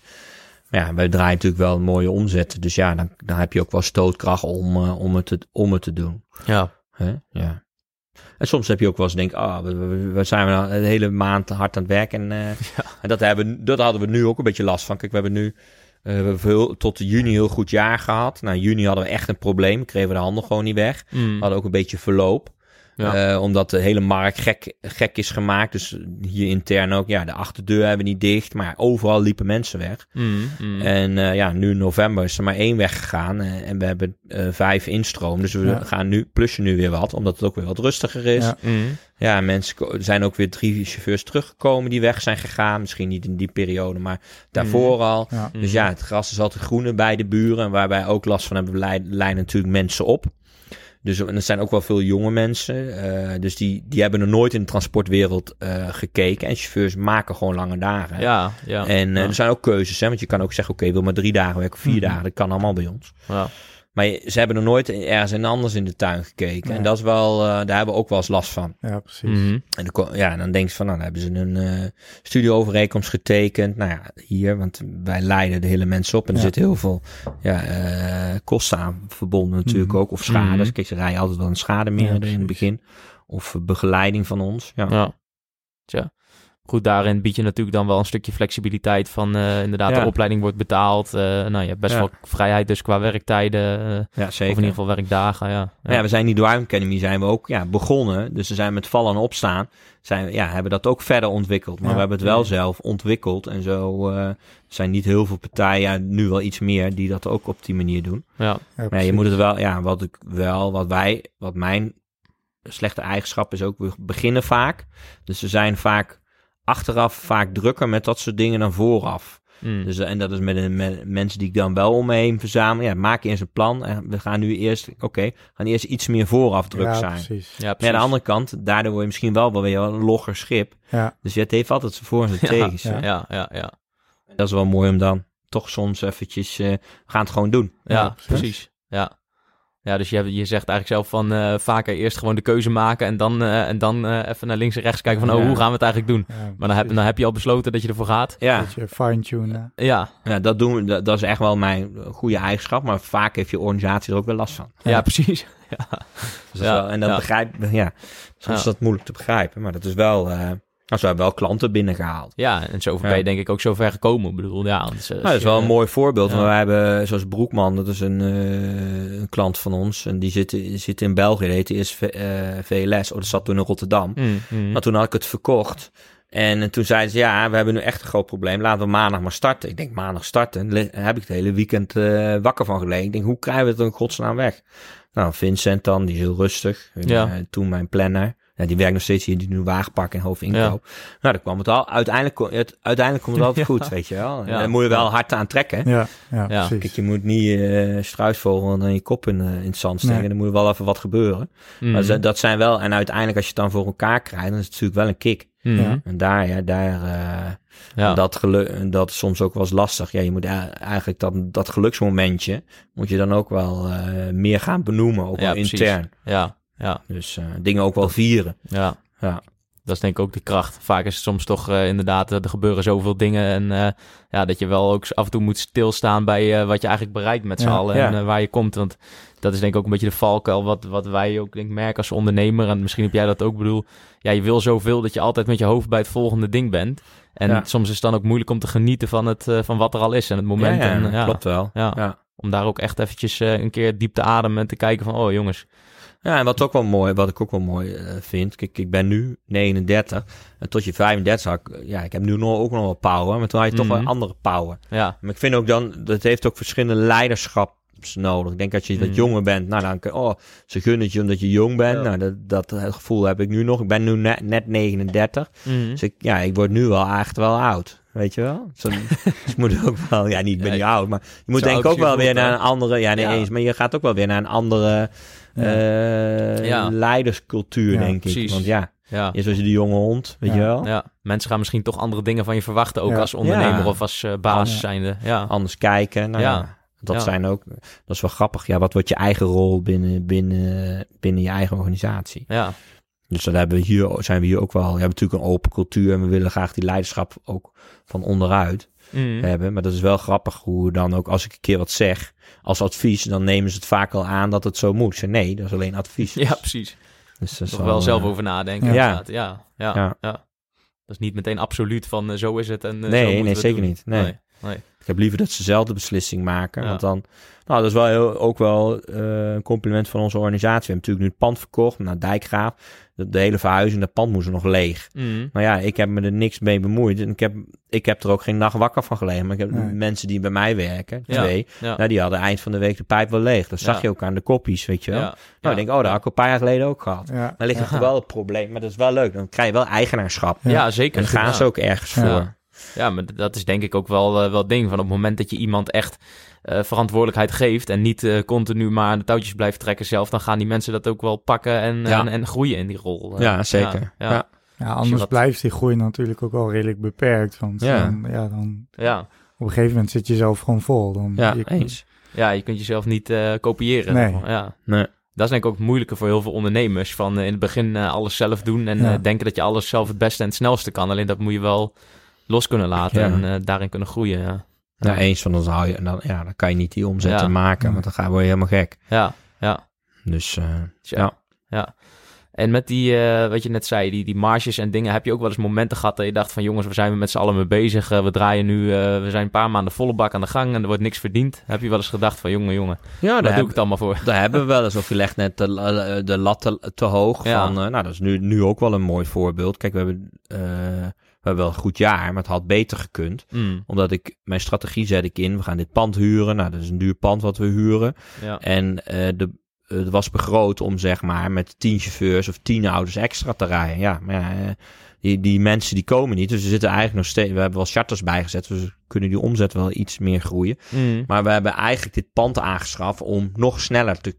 Maar ja, wij draaien natuurlijk wel een mooie omzet. Dus ja, dan, dan heb je ook wel stootkracht om, eh, om, het, te, om het te doen. ja. Hè? Ja. En soms heb je ook wel eens denk, ah, we, we, we zijn we nou een hele maand hard aan het werk en, eh, en dat, hebben, dat hadden we nu ook een beetje last van. Kijk, we hebben nu eh, we hebben veel, tot juni heel goed jaar gehad. Nou, juni hadden we echt een probleem, kregen we de handel gewoon niet weg. Mm. We hadden ook een beetje verloop. Ja. Eh, omdat de hele markt gek, gek is gemaakt. Dus hier intern ook, ja, de achterdeur hebben we niet dicht. Maar overal liepen mensen weg. Mm, mm. En eh, ja, nu in november is er maar één weggegaan. eh, en we hebben eh, vijf instroom. Dus we Ja. gaan nu plusje nu weer wat. Omdat het ook weer wat rustiger is. Ja. Ja, Mm. mensen ko- er zijn ook weer drie chauffeurs teruggekomen die weg zijn gegaan. Misschien niet in die periode, maar daarvoor al. Ja. Dus ja, het gras is altijd groener bij de buren. En waar wij ook last van hebben, lei- lijnen natuurlijk mensen op. Dus en er zijn ook wel veel jonge mensen. eh, dus die, die hebben nog nooit in de transportwereld eh, gekeken. En chauffeurs maken gewoon lange dagen. Ja, ja. En eh, ja. er zijn ook keuzes, hè? want je kan ook zeggen, oké, wil maar drie dagen werken, vier Mhm. dagen, dat kan allemaal bij ons. ja. Maar ze hebben nog nooit ergens en anders in de tuin gekeken. Nee. En dat is wel, eh, daar hebben we ook wel eens last van. ja, precies. Mhm. En dan, ja, dan denk je van, nou, dan hebben ze een eh studieovereenkomst getekend. Nou ja, hier, want wij leiden de hele mensen op. En er Ja. zitten heel veel ja, eh, kosten aan verbonden natuurlijk Mhm. ook. Of schades. Mhm. Kijk, ze rijden altijd wel een schade meer Ja, in het begin. Of begeleiding van ons. Ja. Ja. Tja. Goed, daarin bied je natuurlijk dan wel een stukje flexibiliteit van eh, inderdaad Ja. de opleiding wordt betaald. eh, nou, je hebt best Ja. wel vrijheid dus qua werktijden. eh, ja, of zeker. in ieder geval werkdagen, ja. Nou ja, we zijn die Driving Academy zijn we ook ja, begonnen. Dus we zijn met vallen en opstaan. Zijn, ja, hebben dat ook verder ontwikkeld. Maar Ja. we hebben het wel zelf ontwikkeld. En zo eh, zijn niet heel veel partijen, nu wel iets meer, die dat ook op die manier doen. ja. Ja, Maar ja, je moet het wel, ja, wat ik wel, wat wij, wat mijn slechte eigenschap is ook, we beginnen vaak. Dus we zijn vaak achteraf vaak drukker met dat soort dingen dan vooraf. Mm. Dus, en dat is met, een- met mensen die ik dan wel om me heen verzamel. Ja, maak eerst een plan. En we gaan nu eerst, oké, gaan eerst iets meer vooraf druk ja, zijn. precies. ja, Maar precies. aan de andere kant, daardoor word je misschien wel wel weer een logger schip. Ja, Dus ja, het heeft altijd zijn voor en zijn Ja, tegens. ja. Ja, ja, ja. Dat is wel mooi om dan toch soms eventjes, eh, we gaan het gewoon doen. Ja, Ja, precies. precies. Ja. Ja, dus je, hebt- je zegt eigenlijk zelf van eh, vaker eerst gewoon de keuze maken en dan, eh, en dan eh, even naar links en rechts kijken van, oh, Ja. hoe gaan we het eigenlijk doen? ja, Maar dan heb, dan heb je al besloten dat je ervoor gaat. Ja, Dat je fine-tunen. Ja, ja dat, doen we, dat, dat is echt wel mijn goede eigenschap. Maar vaak heeft je organisatie er ook wel last van. ja, Ja. precies. Dus dat Ja, wel, en dan ja. begrijp ja, soms Ja. is dat moeilijk te begrijpen. Maar dat is wel, eh, Nou, ze hebben wel klanten binnengehaald. Ja, en zo ben Ja. je denk ik ook zo ver gekomen. Ik bedoel, ja, anders, eh, Nou, dat is wel een eh, mooi voorbeeld. ja. Wij hebben, zoals Broekman, dat is een, eh, een klant van ons. En die zit, zit in België, die heette eerst V- eh, VLS. Oh, dat zat toen in Rotterdam. mm, mm. Maar toen had ik het verkocht. En toen zeiden ze, ja, we hebben nu echt een groot probleem. Laten we maandag maar starten. Ik denk, maandag starten. Daar heb ik het hele weekend wakker van gelegen. Ik denk, hoe krijgen we het in godsnaam weg? Nou, Vincent dan, die is heel rustig. Ja. toen mijn planner. Ja, die werkt nog steeds hier, die nu wagenpak en hoofdinkoop. Nou, dan kwam het al. Uiteindelijk, het, uiteindelijk komt het altijd Ja. goed, weet je wel. Ja. Daar moet je wel hard aan trekken. Ja, ja, Ja. precies. Kijk, je moet niet eh struisvogel en dan je kop in, eh, in het zand steken. Nee. Er moet wel even wat gebeuren. Mm. Maar ze- dat zijn wel, en uiteindelijk als je het dan voor elkaar krijgt, dan is het natuurlijk wel een kick. Mm. Ja. En daar, ja, daar, eh, Ja. dat, geluk, dat soms ook wel eens lastig. Ja, je moet e- eigenlijk dat, dat geluksmomentje, moet je dan ook wel eh, meer gaan benoemen, ook Ja, wel precies. intern. ja, ja, Dus eh, dingen ook wel vieren. ja. Ja. Dat is denk ik ook de kracht. Vaak is het soms toch eh, inderdaad, er gebeuren zoveel dingen. En eh, ja, dat je wel ook af en toe moet stilstaan bij wat je eigenlijk bereikt met z'n Ja. allen. Ja. En waar je komt. Want dat is denk ik ook een beetje de valkuil wat, wat wij ook denk merken als ondernemer. En misschien heb jij dat ook. Bedoel, ja, je wil zoveel dat je altijd met je hoofd bij het volgende ding bent. En Ja. soms is het dan ook moeilijk om te genieten van, het, van wat er al is en het moment. en, ja, klopt wel. Ja. Ja. Om daar ook echt eventjes een keer diep te ademen en te kijken van, oh jongens. Ja, en wat ook wel mooi, wat ik ook wel mooi eh, vind. Kijk, ik ben nu 39. En tot je 35 had ik, ja, ik heb nu nog, ook nog wel power. Maar toen had je toch Mhm. wel andere power. Ja, Maar ik vind ook dan, dat heeft ook verschillende leiderschaps nodig. Ik denk dat je wat Mhm. jonger bent, nou dan kun oh, ze gunnen het je omdat je jong bent. Ja. Nou, dat, dat eh, gevoel heb ik nu nog. Ik ben nu net, net 39. Mhm. Dus ik, ja, ik word nu wel echt wel oud. Weet je wel? Zo, dus moet ook wel, ja, niet, ik ben Ja, niet oud, maar je moet denk ik ook wel weer naar een andere, ja, nee Ja. eens, maar je gaat ook wel weer naar een andere eh, Ja. leiderscultuur, Ja, denk ik. precies. Want ja, ja. je zoals die jonge hond, weet Ja. je wel? Ja, mensen gaan misschien toch andere dingen van je verwachten, ook Ja. als ondernemer Ja. of als eh, baas Ja. zijnde. Ja, Anders kijken. Nou, Ja. ja. Dat Ja. zijn ook, dat is wel grappig. Ja, wat wordt je eigen rol binnen, binnen, binnen je eigen organisatie? ja, Dus dat hebben we hier, zijn we hier ook wel. We hebben natuurlijk een open cultuur en we willen graag die leiderschap ook van onderuit Mhm. hebben. Maar dat is wel grappig hoe dan ook, als ik een keer wat zeg als advies, dan nemen ze het vaak al aan dat het zo moet. Zeg, nee, dat is alleen advies. ja precies. Dus dat Nog wel zelf eh, over nadenken. Ja. Ja, ja, ja. Ja. Dat is niet meteen absoluut van eh, zo is het en eh, zo Nee, moeten nee, we zeker doen. niet. Nee. nee. nee. Ik heb liever dat ze zelf de beslissing maken. Ja. Want dan, nou, dat is wel heel, ook wel eh, een compliment van onze organisatie. We hebben natuurlijk nu het pand verkocht naar Dijkgraaf. De, de hele verhuizing, dat pand moest er nog leeg. Nou ja, ik heb me er niks mee bemoeid. En ik heb, ik heb er ook geen nacht wakker van gelegen. Maar ik heb Nee. mensen die bij mij werken, twee, Ja. nou, die hadden eind van de week de pijp wel leeg. Dat zag je ook aan de koppies, weet je wel. Ja. Nou, Ja. ik denk, oh, dat had ik een paar jaar geleden ook gehad. Ja. Dan ligt Ja. er wel het probleem, maar dat is wel leuk. Dan krijg je wel eigenaarschap. Ja. Ja, zeker. En dan gaan ze ook ergens Ja. voor. Ja, maar dat is denk ik ook wel, eh, wel het ding. Van op het moment dat je iemand echt eh, verantwoordelijkheid geeft en niet eh, continu maar aan de touwtjes blijft trekken zelf, dan gaan die mensen dat ook wel pakken en, Ja. en, en groeien in die rol. Ja, zeker. Ja, Ja. ja. Ja, anders blijft die groei natuurlijk ook wel redelijk beperkt. Want Ja. Dan, ja, dan ja. op een gegeven moment zit je zelf gewoon vol. Dan, Ja, je- eens. Ja, je kunt jezelf niet eh, kopiëren. Nee. Ja. Nee. Dat is denk ik ook moeilijker voor heel veel ondernemers. Van in het begin alles zelf doen en Ja. denken dat je alles zelf het beste en het snelste kan. Alleen dat moet je wel los kunnen laten Ja. en eh, daarin kunnen groeien. Ja, Ja, eens van ons hou je, dan, ja, dan kan je niet die omzetten Ja. maken, want dan gaan we helemaal gek. ja. ja. Dus eh, Dus ja. ja. En met die, eh, wat je net zei, die, die marges en dingen, heb je ook wel eens momenten gehad dat je dacht van jongens, we zijn met z'n allen mee bezig. we draaien nu, eh, we zijn een paar maanden volle bak aan de gang en er wordt niks verdiend. Heb je wel eens gedacht van jongen, jongen, ja, daar doe ik het allemaal voor. daar hebben we wel eens. Of je legt net de, de lat te, te hoog. Ja. Van, eh, nou, dat is nu, nu ook wel een mooi voorbeeld. Kijk, we hebben, eh, we hebben wel een goed jaar, maar het had beter gekund. Mm, Omdat ik, mijn strategie zet ik in. We gaan dit pand huren. Nou, dat is een duur pand wat we huren. ja. En eh, de, het was begroot om zeg maar met tien chauffeurs of tien auto's extra te rijden. Ja, maar ja, eh, die, die mensen die komen niet. Dus we zitten eigenlijk nog steeds. We hebben wel charters bijgezet. Dus we kunnen die omzet wel iets meer groeien. Mm, Maar we hebben eigenlijk dit pand aangeschaft om nog sneller te,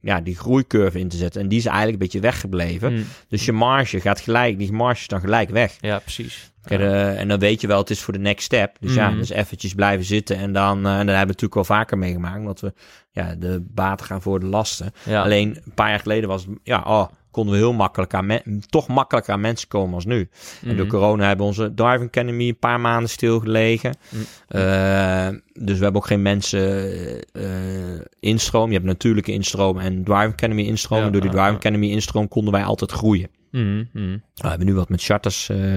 ja, die groeicurve in te zetten. En die is eigenlijk een beetje weggebleven. mm, Dus je marge gaat gelijk, die marge is dan gelijk weg. ja, precies. Kijk, eh, en dan weet je wel, het is voor de next step. Dus ja, Mhm. dus eventjes blijven zitten. En dan, eh, en dan hebben we natuurlijk wel vaker meegemaakt. Omdat we ja, de baten gaan voor de lasten. Ja. Alleen een paar jaar geleden was het, ja, oh, konden we heel makkelijk aan men- toch makkelijker aan mensen komen als nu. En door Mhm. corona hebben onze Driving Academy een paar maanden stilgelegen. Mm. Eh, dus we hebben ook geen mensen eh instroom. Je hebt natuurlijke instroom en Driving Academy instroom. Ja, en door die Driving. Academy instroom konden wij altijd groeien. Mhm, mhm. we hebben nu wat met charters, eh,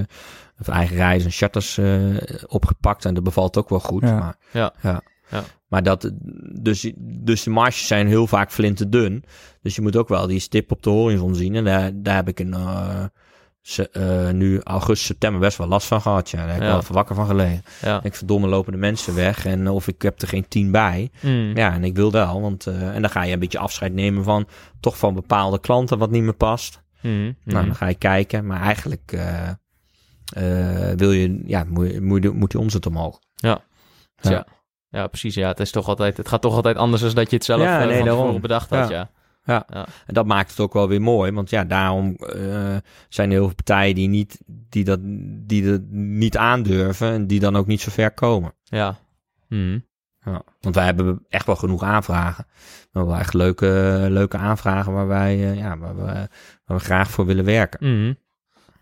of eigen reizen, charters eh, opgepakt en dat bevalt ook wel goed. Ja. Maar, Ja. Ja. Ja. maar dat, dus, dus de marges zijn heel vaak flinterdun. Dus je moet ook wel die stip op de horizon zien. En daar, daar heb ik een, eh, se- eh, nu augustus, september best wel last van gehad. Ja. Daar heb ik Ja. wel even wakker van gelegen. Ja. Ik verdomme lopen de mensen weg en of ik heb er geen tien bij. Mhm. Ja, en ik wil wel, want eh, en dan ga je een beetje afscheid nemen van toch van bepaalde klanten wat niet meer past. Mhm. Nou, dan ga je kijken, maar eigenlijk eh, eh, wil je, ja, moet, moet, moet die omzet omhoog. Ja. Ja. Ja. ja, precies. Ja, het, is toch altijd, het gaat toch altijd anders dan dat je het zelf Ja, eh, nee, van daarom. bedacht had. Ja. En dat maakt het ook wel weer mooi, want ja, daarom eh, zijn er heel veel partijen die, niet, die, dat, die dat niet aandurven en die dan ook niet zo ver komen. Ja. Mhm. Ja. Want wij hebben echt wel genoeg aanvragen. We hebben wel echt leuke, leuke aanvragen waar wij, eh, ja, waar we, waar we graag voor willen werken. Mhm.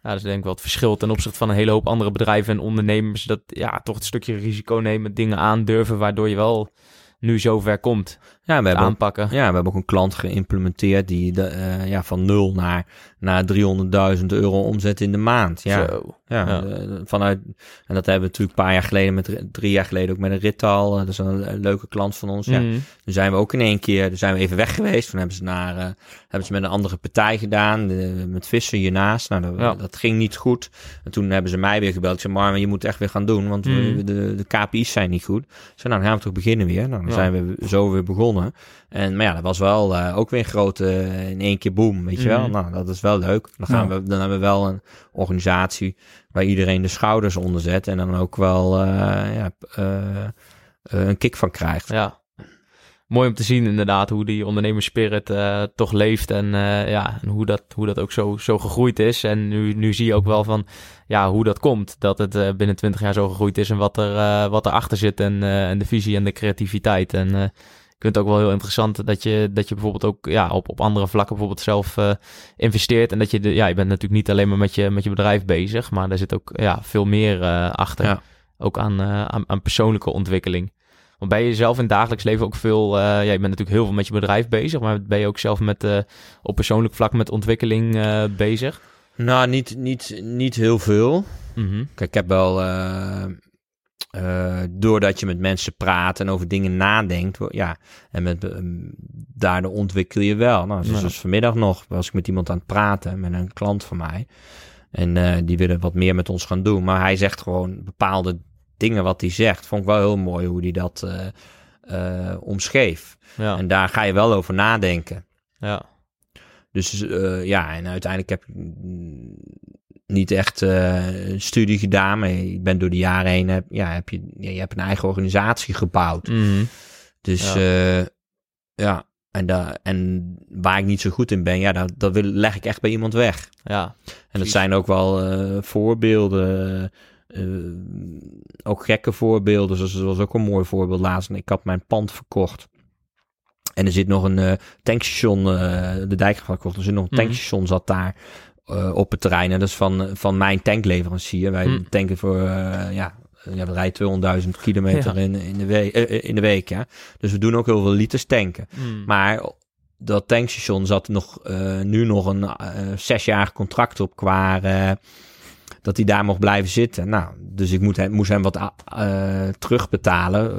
Ja, dat is denk ik wel het verschil ten opzichte van een hele hoop andere bedrijven en ondernemers. Dat ja, toch een stukje risico nemen, dingen aandurven, waardoor je wel nu zover komt. Ja, we hebben aanpakken. Ja, we hebben ook een klant geïmplementeerd die de, eh, ja, van nul naar, naar 300.000 euro omzet in de maand. Ja, Zo. ja, Ja. vanuit, en dat hebben we natuurlijk een paar jaar geleden, met, drie jaar geleden ook met een Rittal. eh, dat is een, een leuke klant van ons. Ja. Mhm. Toen zijn we ook in één keer, toen zijn we even weg geweest. Toen hebben ze, naar, eh, hebben ze met een andere partij gedaan, de- met vissen hiernaast. Nou, dat, Ja. dat ging niet goed. En toen hebben ze mij weer gebeld. Ik zei, Marvin, je moet echt weer gaan doen, want Mhm. de, de KPI's zijn niet goed. Zei, nou, dan gaan we toch beginnen weer. Nou, dan zijn we zo weer begonnen. En, maar ja, dat was wel eh, ook weer een grote, eh, in één keer boom, weet je wel. Mhm. Nou, dat is wel leuk. Dan, gaan Ja. we, dan hebben we wel een organisatie waar iedereen de schouders onder zet en dan ook wel eh, ja, een kick van krijgt. Ja. Mooi om te zien inderdaad hoe die ondernemerspirit toch leeft en, ja, en hoe, dat, hoe dat ook zo, zo gegroeid is. En nu, nu zie je ook wel van ja, hoe dat komt, dat het binnen 20 jaar zo gegroeid is en wat, er, wat erachter zit en, en de visie en de creativiteit. En ik vind het ook wel heel interessant dat je, dat je bijvoorbeeld ook ja, op, op andere vlakken bijvoorbeeld zelf eh, investeert. En dat je, de, ja, je bent natuurlijk niet alleen maar met je, met je bedrijf bezig, maar daar zit ook ja, veel meer eh, achter. Ja. Ook aan, eh, aan, aan persoonlijke ontwikkeling. Want ben je zelf in het dagelijks leven ook veel... ja, je bent natuurlijk heel veel met je bedrijf bezig... maar ben je ook zelf met, op persoonlijk vlak met ontwikkeling bezig? Nou, niet, niet, niet heel veel. Mhm. Kijk, ik heb wel, eh, doordat je met mensen praat en over dingen nadenkt, ja, en met, eh, daardoor ontwikkel je wel. Nou, zoals Ja. dus vanmiddag nog was ik met iemand aan het praten, met een klant van mij. En eh, die willen wat meer met ons gaan doen. Maar hij zegt gewoon bepaalde dingen wat hij zegt. Vond ik wel heel mooi hoe hij dat eh, omschreef. Ja, En daar ga je wel over nadenken. ja. Dus ja, en uiteindelijk heb ik mm, niet echt eh, een studie gedaan, maar ik ben door de jaren heen, heb, ja, heb je, je hebt een eigen organisatie gebouwd. Mhm. Dus Ja. ja, ja en, da, en waar ik niet zo goed in ben, ja, dat, dat wil, leg ik echt bij iemand weg. ja. En dat zijn ook wel eh, voorbeelden, eh, ook gekke voorbeelden. Zoals was ook een mooi voorbeeld laatst. Ik had mijn pand verkocht. En er zit nog een eh, tankstation, eh, de dijk verkocht. Er zit nog een Mhm. tankstation zat daar eh, op het terrein. En dat is van, van mijn tankleverancier. Wij Mhm. tanken voor, eh, ja, ja, we rijden 200.000 kilometer Ja. in, in, de week, eh, in de week. Ja. Dus we doen ook heel veel liters tanken. Mhm. Maar dat tankstation zat nog, eh, nu nog een eh zesjarig contract op qua eh, dat hij daar mocht blijven zitten. Nou, dus ik moet hem, moest hem wat eh, terugbetalen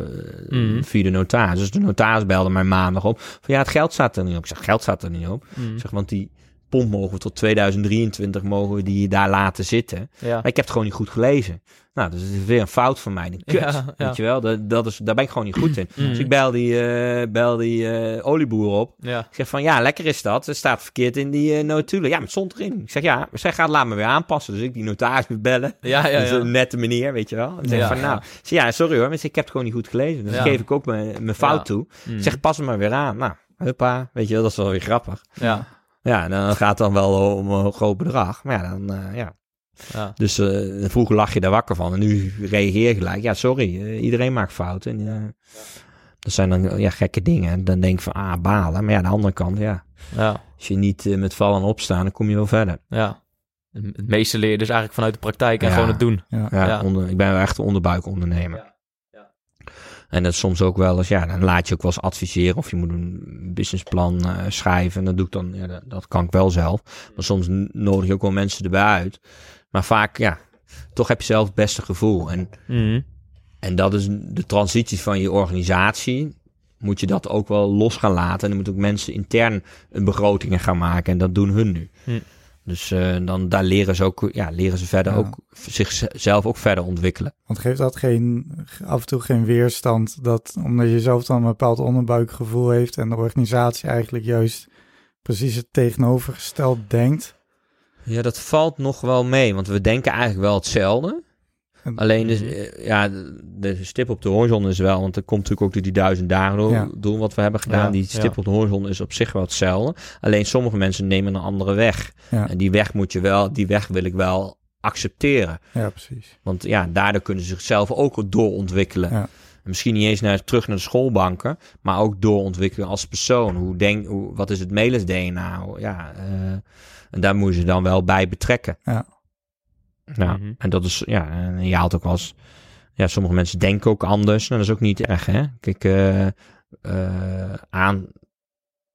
eh, Mhm. via de notaris. Dus de notaris belde mij maandag op. Van ja, het geld staat er niet op. Ik zeg, geld staat er niet op. Ik zeg, want die pomp mogen we tot 2023 mogen we die daar laten zitten. Ja. Maar ik heb het gewoon niet goed gelezen. Nou, dus het is weer een fout van mij. Kut, Ja, ja. weet je wel. Dat, dat is, daar ben ik gewoon niet goed in. Mhm. Dus ik bel die, eh, bel die eh, olieboer op. Ja. Ik zeg van, ja, lekker is dat. Het staat verkeerd in die uh, notulen. Ja, maar het stond erin. Ik zeg, ja, zij gaat laat me weer aanpassen. Dus ik die notaris moet bellen. Ja, ja, Dat is ja. een nette meneer, weet je wel. Ik zeg Ja, van, nou, zeg, ja, sorry hoor, maar ik heb het gewoon niet goed gelezen. Dus geef ik ook mijn, mijn fout toe. Ik zeg, pas hem maar weer aan. Nou, huppa, weet je wel, dat is wel weer grappig. Ja. Ja, en dan gaat het dan wel om een groot bedrag. Maar ja, dan, eh, ja. Ja. Dus eh, vroeger lag je daar wakker van. En nu reageer je gelijk. Ja, sorry, eh, iedereen maakt fouten. En, eh, Dat zijn dan ja, gekke dingen. En dan denk ik van, ah, balen. Maar ja, aan de andere kant, ja. Ja. Als je niet eh, met vallen opstaan, dan kom je wel verder. ja. Het meeste leer je dus eigenlijk vanuit de praktijk en Ja. gewoon het doen. Ja. Ja, Ja. Onder, ik ben wel echt een onderbuikondernemer. En dat soms ook wel eens, ja, dan laat je ook wel eens adviseren of je moet een businessplan uh, schrijven. En dat doe ik dan, ja, dat, dat, kan ik wel zelf. Maar soms nodig je ook wel mensen erbij uit. Maar vaak, ja, toch heb je zelf het beste gevoel. En, Mhm. en dat is de transitie van je organisatie. Moet je dat ook wel los gaan laten. En dan moeten ook mensen intern een begrotingen gaan maken. En dat doen hun nu. Hm. Dus uh, dan daar leren ze ook, ja, leren ze verder Ja. ook zichzelf ook verder ontwikkelen. Want geeft dat geen, af en toe geen weerstand dat, omdat je zelf dan een bepaald onderbuikgevoel heeft en de organisatie eigenlijk juist precies het tegenovergesteld denkt? Ja, dat valt nog wel mee, want we denken eigenlijk wel hetzelfde. En- Alleen, dus, eh, ja, de, stip op de horizon is wel, want er komt natuurlijk ook door die duizend dagen Ja. doel wat we hebben gedaan. Ja, die stip ja. op de horizon is op zich wel hetzelfde. Alleen sommige mensen nemen een andere weg. En die weg moet je wel, die weg wil ik wel accepteren. Ja, precies. Want ja, daardoor kunnen ze zichzelf ook doorontwikkelen. Misschien niet eens naar, terug naar de schoolbanken, maar ook doorontwikkelen als persoon. Hoe denk, hoe, wat is het Melis DNA? Ja, eh, en daar moet je ze dan wel bij betrekken. Ja. Ja, Mhm. en dat is, ja, en je haalt ook wel eens, ja, sommige mensen denken ook anders. Nou, dat is ook niet erg, hè? Kijk, eh, eh, aan,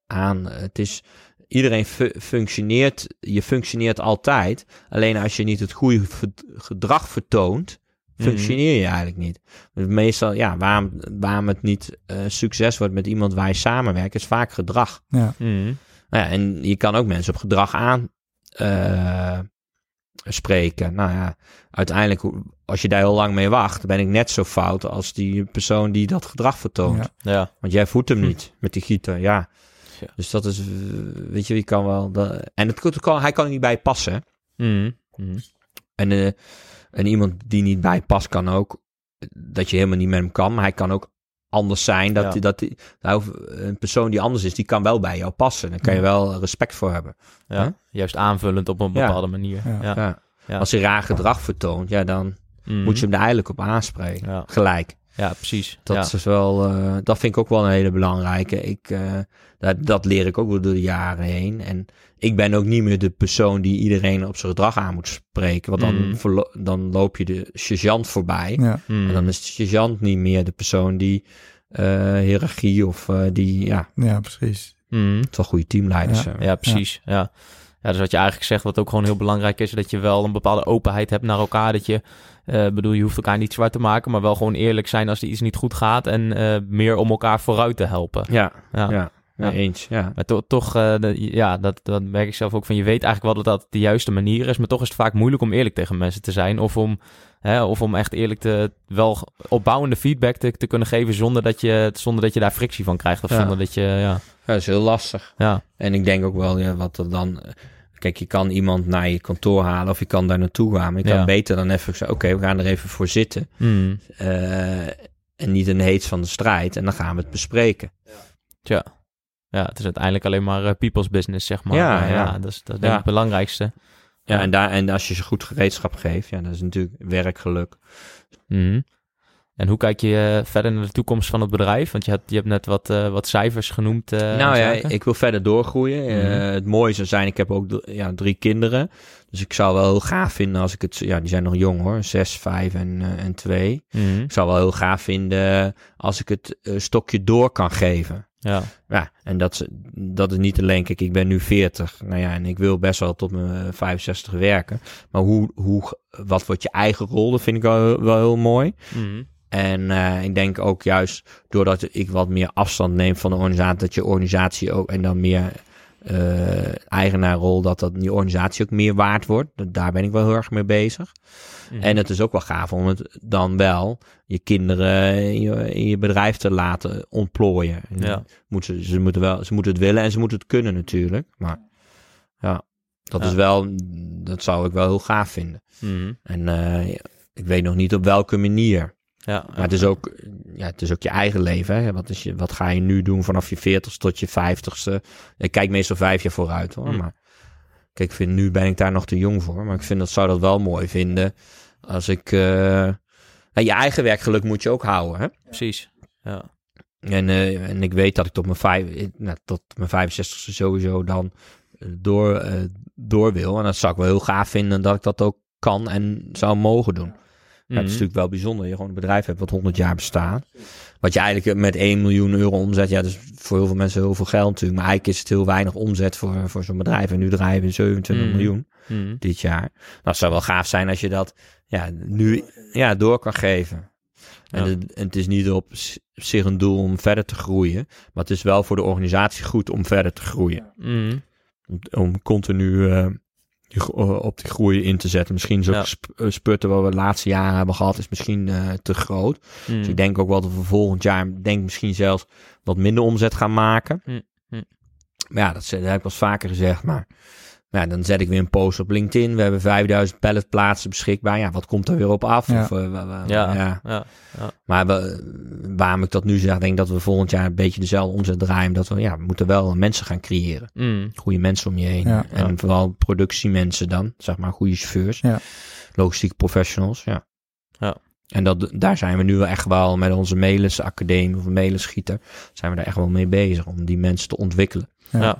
aan, het is, iedereen fu- functioneert, je functioneert altijd. Alleen als je niet het goede ver- gedrag vertoont, Mhm. functioneer je eigenlijk niet. Dus meestal, ja, waarom, waarom het niet eh, succes wordt met iemand waar je samenwerkt, is vaak gedrag. Ja, Mhm. Nou ja, en je kan ook mensen op gedrag aan eh, spreken. Nou ja, uiteindelijk, als je daar heel lang mee wacht, ben ik net zo fout als die persoon die dat gedrag vertoont. Ja. Ja. Want jij voedt hem niet met die gieter, ja. Ja. Dus dat is, weet je, wie kan wel. Dat, en het, kan, hij kan er niet bij passen. Mhm. Mhm. En, eh, en iemand die niet bij past, kan ook dat je helemaal niet met hem kan, maar hij kan ook anders zijn. Dat, Ja. dat, nou, een persoon die anders is, die kan wel bij jou passen. Daar kan je wel respect voor hebben. Ja. Huh? Juist aanvullend op een Ja. bepaalde manier. Ja. Ja. Ja. Ja. Als hij raar gedrag vertoont, ja, dan Mhm. moet je hem er eigenlijk op aanspreken. Ja. Gelijk. Ja, precies. Dat ja. is wel, eh, dat vind ik ook wel een hele belangrijke. Ik, eh, dat, dat leer ik ook wel door de jaren heen. En ik ben ook niet meer de persoon die iedereen op zijn gedrag aan moet spreken. Want dan, Mm. verlo- dan loop je de sergeant voorbij. ja, Mhm. En dan is de sergeant niet meer de persoon die eh hiërarchie of eh, die, ja, ja, precies. Toch goede teamleiders. Ja, precies. Ja. Ja, dus wat je eigenlijk zegt, wat ook gewoon heel belangrijk is, dat je wel een bepaalde openheid hebt naar elkaar. Dat je, eh, bedoel, je hoeft elkaar niet zwart te maken, maar wel gewoon eerlijk zijn als er iets niet goed gaat en eh, meer om elkaar vooruit te helpen. Ja, Ja. ja, Ja. eens. Ja. Maar to- toch, eh, de- ja, dat, dat merk ik zelf ook van. Je weet eigenlijk wel dat dat de juiste manier is, maar toch is het vaak moeilijk om eerlijk tegen mensen te zijn. Of om, hè, of om echt eerlijk te, wel opbouwende feedback te, te kunnen geven zonder dat, je, zonder dat je daar frictie van krijgt. Of Ja. zonder dat je, ja, Ja, dat is heel lastig. ja, En ik denk ook wel, ja, wat er dan... Kijk, je kan iemand naar je kantoor halen of je kan daar naartoe gaan. Maar je kan Ja. beter dan even zeggen, oké, we gaan er even voor zitten. Mm, Eh, en niet in de heet van de strijd. En dan gaan we het bespreken. tja. Ja, het is uiteindelijk alleen maar eh, people's business, zeg maar. Ja, Maar ja. dat is, dat is denk ik Ja. het belangrijkste. Ja, Ja. En, daar, en als je ze goed gereedschap geeft, ja, dat is natuurlijk werkgeluk. Mhm. En hoe kijk je eh, verder naar de toekomst van het bedrijf? Want je hebt, je hebt net wat, eh, wat cijfers genoemd. eh, nou ja, ik wil verder doorgroeien. Mhm. het mooie zou zijn, ik heb ook ja, drie kinderen. Dus ik zou wel heel gaaf vinden als ik het... Ja, die zijn nog jong hoor. Zes, vijf en, en twee. Mhm. Ik zou wel heel gaaf vinden als ik het stokje door kan geven. Ja, Ja, en dat, is- dat is niet alleen, kijk, ik ben nu 40. Nou ja, en ik wil best wel tot mijn eh, 65 werken. Maar hoe, hoe, wat wordt je eigen rol, dat vind ik wel, wel heel mooi. Mhm. En eh, ik denk ook juist doordat ik wat meer afstand neem van de organisatie, dat je organisatie ook en dan meer eh eigenaarrol, dat dat die organisatie ook meer waard wordt. Daar ben ik wel heel erg mee bezig. Mhm. En het is ook wel gaaf om het dan wel je kinderen in je, in je bedrijf te laten ontplooien. En Ja. Moeten, ze, moeten wel, ze moeten het willen en ze moeten het kunnen natuurlijk. Maar ja, dat Ja. is wel, dat zou ik wel heel gaaf vinden. Mhm. En eh, ik weet nog niet op welke manier. Ja, Maar het is ook, ja, het is ook je eigen leven. Hè? Wat, is je, wat ga je nu doen vanaf je 40ste tot je 50ste? Ik kijk meestal vijf jaar vooruit hoor. Mm. Maar kijk, ik vind, nu ben ik daar nog te jong voor. Maar ik vind dat zou dat wel mooi vinden. Als ik. eh, nou, je eigen werkgeluk moet je ook houden. Hè? precies. Ja. En, eh, en ik weet dat ik tot mijn, vijf, eh, nou, tot mijn 65ste sowieso dan door, door wil. En dat zou ik wel heel gaaf vinden dat ik dat ook kan en zou mogen doen. Ja, het is natuurlijk wel bijzonder. dat Je gewoon een bedrijf hebt wat 100 jaar bestaat. Wat je eigenlijk met 1 miljoen euro omzet. Ja, dat is voor heel veel mensen heel veel geld natuurlijk. Maar eigenlijk is het heel weinig omzet voor, voor zo'n bedrijf. En nu draaien we 27 Mhm. miljoen Mhm. dit jaar. Nou, het zou wel gaaf zijn als je dat ja, nu ja, door kan geven. En, Ja. het, en het is niet op zich een doel om verder te groeien. Maar het is wel voor de organisatie goed om verder te groeien. Mhm. Om, om continu eh, die eh, op die groei in te zetten. Misschien zo'n Ja. sp- eh, sputten wat we de laatste jaren hebben gehad, is misschien eh, te groot. Mhm. Dus ik denk ook wel dat we volgend jaar, denk misschien zelfs wat minder omzet gaan maken. Hm, hm. Maar ja, dat, dat heb ik wel eens vaker gezegd. Maar, maar ja, dan zet ik weer een post op LinkedIn. We hebben 5000 palletplaatsen beschikbaar. Ja, wat komt er weer op af? Ja. Of, eh, Ja, ja. ja. Maar we, waarom ik dat nu zeg, denk ik dat we volgend jaar een beetje dezelfde omzet draaien. Dat we, ja, we moeten wel mensen gaan creëren. Mhm. Goede mensen om je heen. Ja. en Ja. vooral productiemensen dan. Zeg maar goede chauffeurs. Ja. Logistieke professionals, ja. Ja. En dat, daar zijn we nu wel echt wel met onze Melis Academie of Melisschieter, zijn we daar echt wel mee bezig om die mensen te ontwikkelen. Ja.